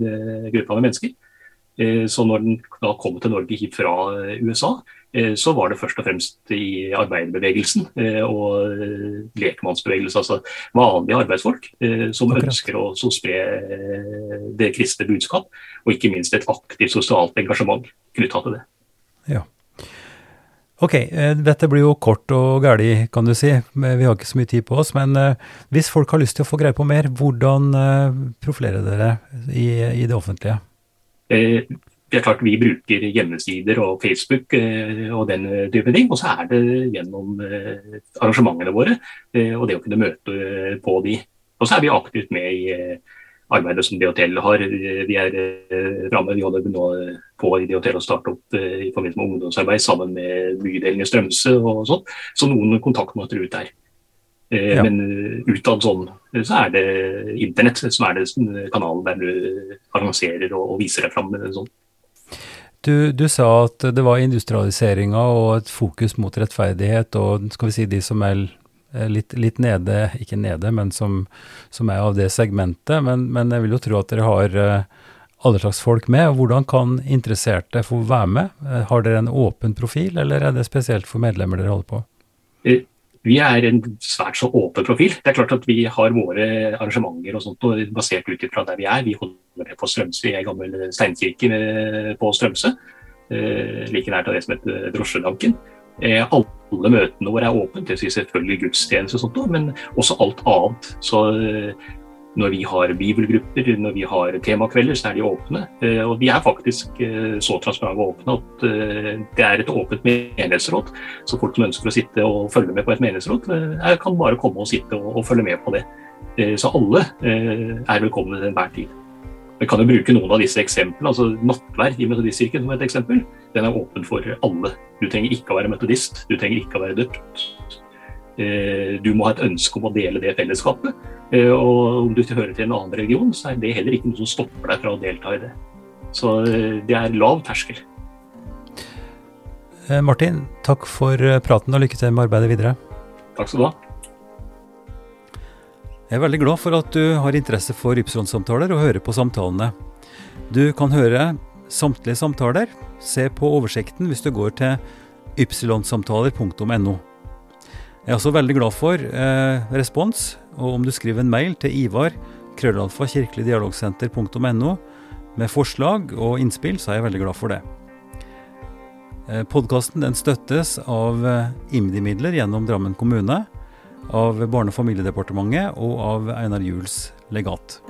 gruppa med mennesker. Så når den da kom til Norge fra USA, så var det først og fremst i arbeiderbevegelsen og lekmannsbevegelsen, altså vanlige arbeidsfolk, som ønsker å spre det kristne budskap, og ikke minst et aktivt sosialt engasjement knytta til det. Ja. Ok, eh, dette blir jo kort og gæli, kan du si. Vi har ikke så mye tid på oss. Men eh, hvis folk har lyst til å få greie på mer, hvordan eh, profilerer dere i, i det offentlige? Det er klart Vi bruker hjemmesider og Facebook og den type ting. Og så er det gjennom arrangementene våre og det å kunne møte på de. Og så er vi aktivt med i arbeidet som DHTL har. Vi er framme, vi holder nå på i DHTL å starte opp eh, i forbindelse med ungdomsarbeid sammen med bydelen i Strømsø og sånn. Så noen kontaktmåter ut der. Eh, ja. Men eh, utad sånn, så er det internett som er det kanalen der du annonserer og, viser deg fram. Sånn. Du, du, sa at det var industrialiseringa og et fokus mot rettferdighet, og skal vi si de som er litt, litt nede, ikke nede, men som, som er av det segmentet. Men, men, jeg vil jo tro at dere har eh, alle slags folk med. og Hvordan kan interesserte få være med? Eh, har dere en åpen profil, eller er det spesielt for medlemmer dere holder på? Eh, vi er en svært så åpen profil. Det er klart at Vi har våre arrangementer og sånt, og basert ut ifra der vi er. Vi holder på Strømsø, i ei gammel steinkirke på Strømsø. Like nært av det som heter Drosjedanken. Alle møtene våre er åpne, det sier selvfølgelig gudstjeneste og sånt, men også alt annet. Så når vi har bibelgrupper, når vi har temakvelder, så er de åpne. Eh, og de er faktisk eh, så transparente og åpne at eh, det er et åpent menighetsråd. Så folk som ønsker å sitte og følge med på et menighetsråd, kan bare komme og sitte og følge med på det. Så alle er velkomne til enhver tid. Vi kan jo bruke noen av disse eksemplene. altså Nattverd i Metodistkirken som et eksempel. Den er åpen for alle. Du trenger ikke å være metodist, du trenger ikke å være døpt. Eh, du må ha et ønske om å dele det fellesskapet. Eh, og om du hører til en annen religion, så er det heller ikke noe som stopper deg fra å delta i det. Så eh, det er lav terskel. Martin, takk for praten og lykke til med arbeidet videre. Takk skal du ha. Jeg er veldig glad for at du har interesse for Ypsilon-samtaler og hører på samtalene. Du kan høre samtlige samtaler. Se på oversikten hvis du går til ypsilonsamtaler.no. Jeg er også veldig glad for eh, respons, og om du skriver en mail til Ivar krøllalfa kirkeligdialogsenter.no med forslag og innspill, så er jeg veldig glad for det. Eh, Podkasten støttes av eh, IMDi-midler gjennom Drammen kommune, av Barne- og familiedepartementet og av Einar Juels legat.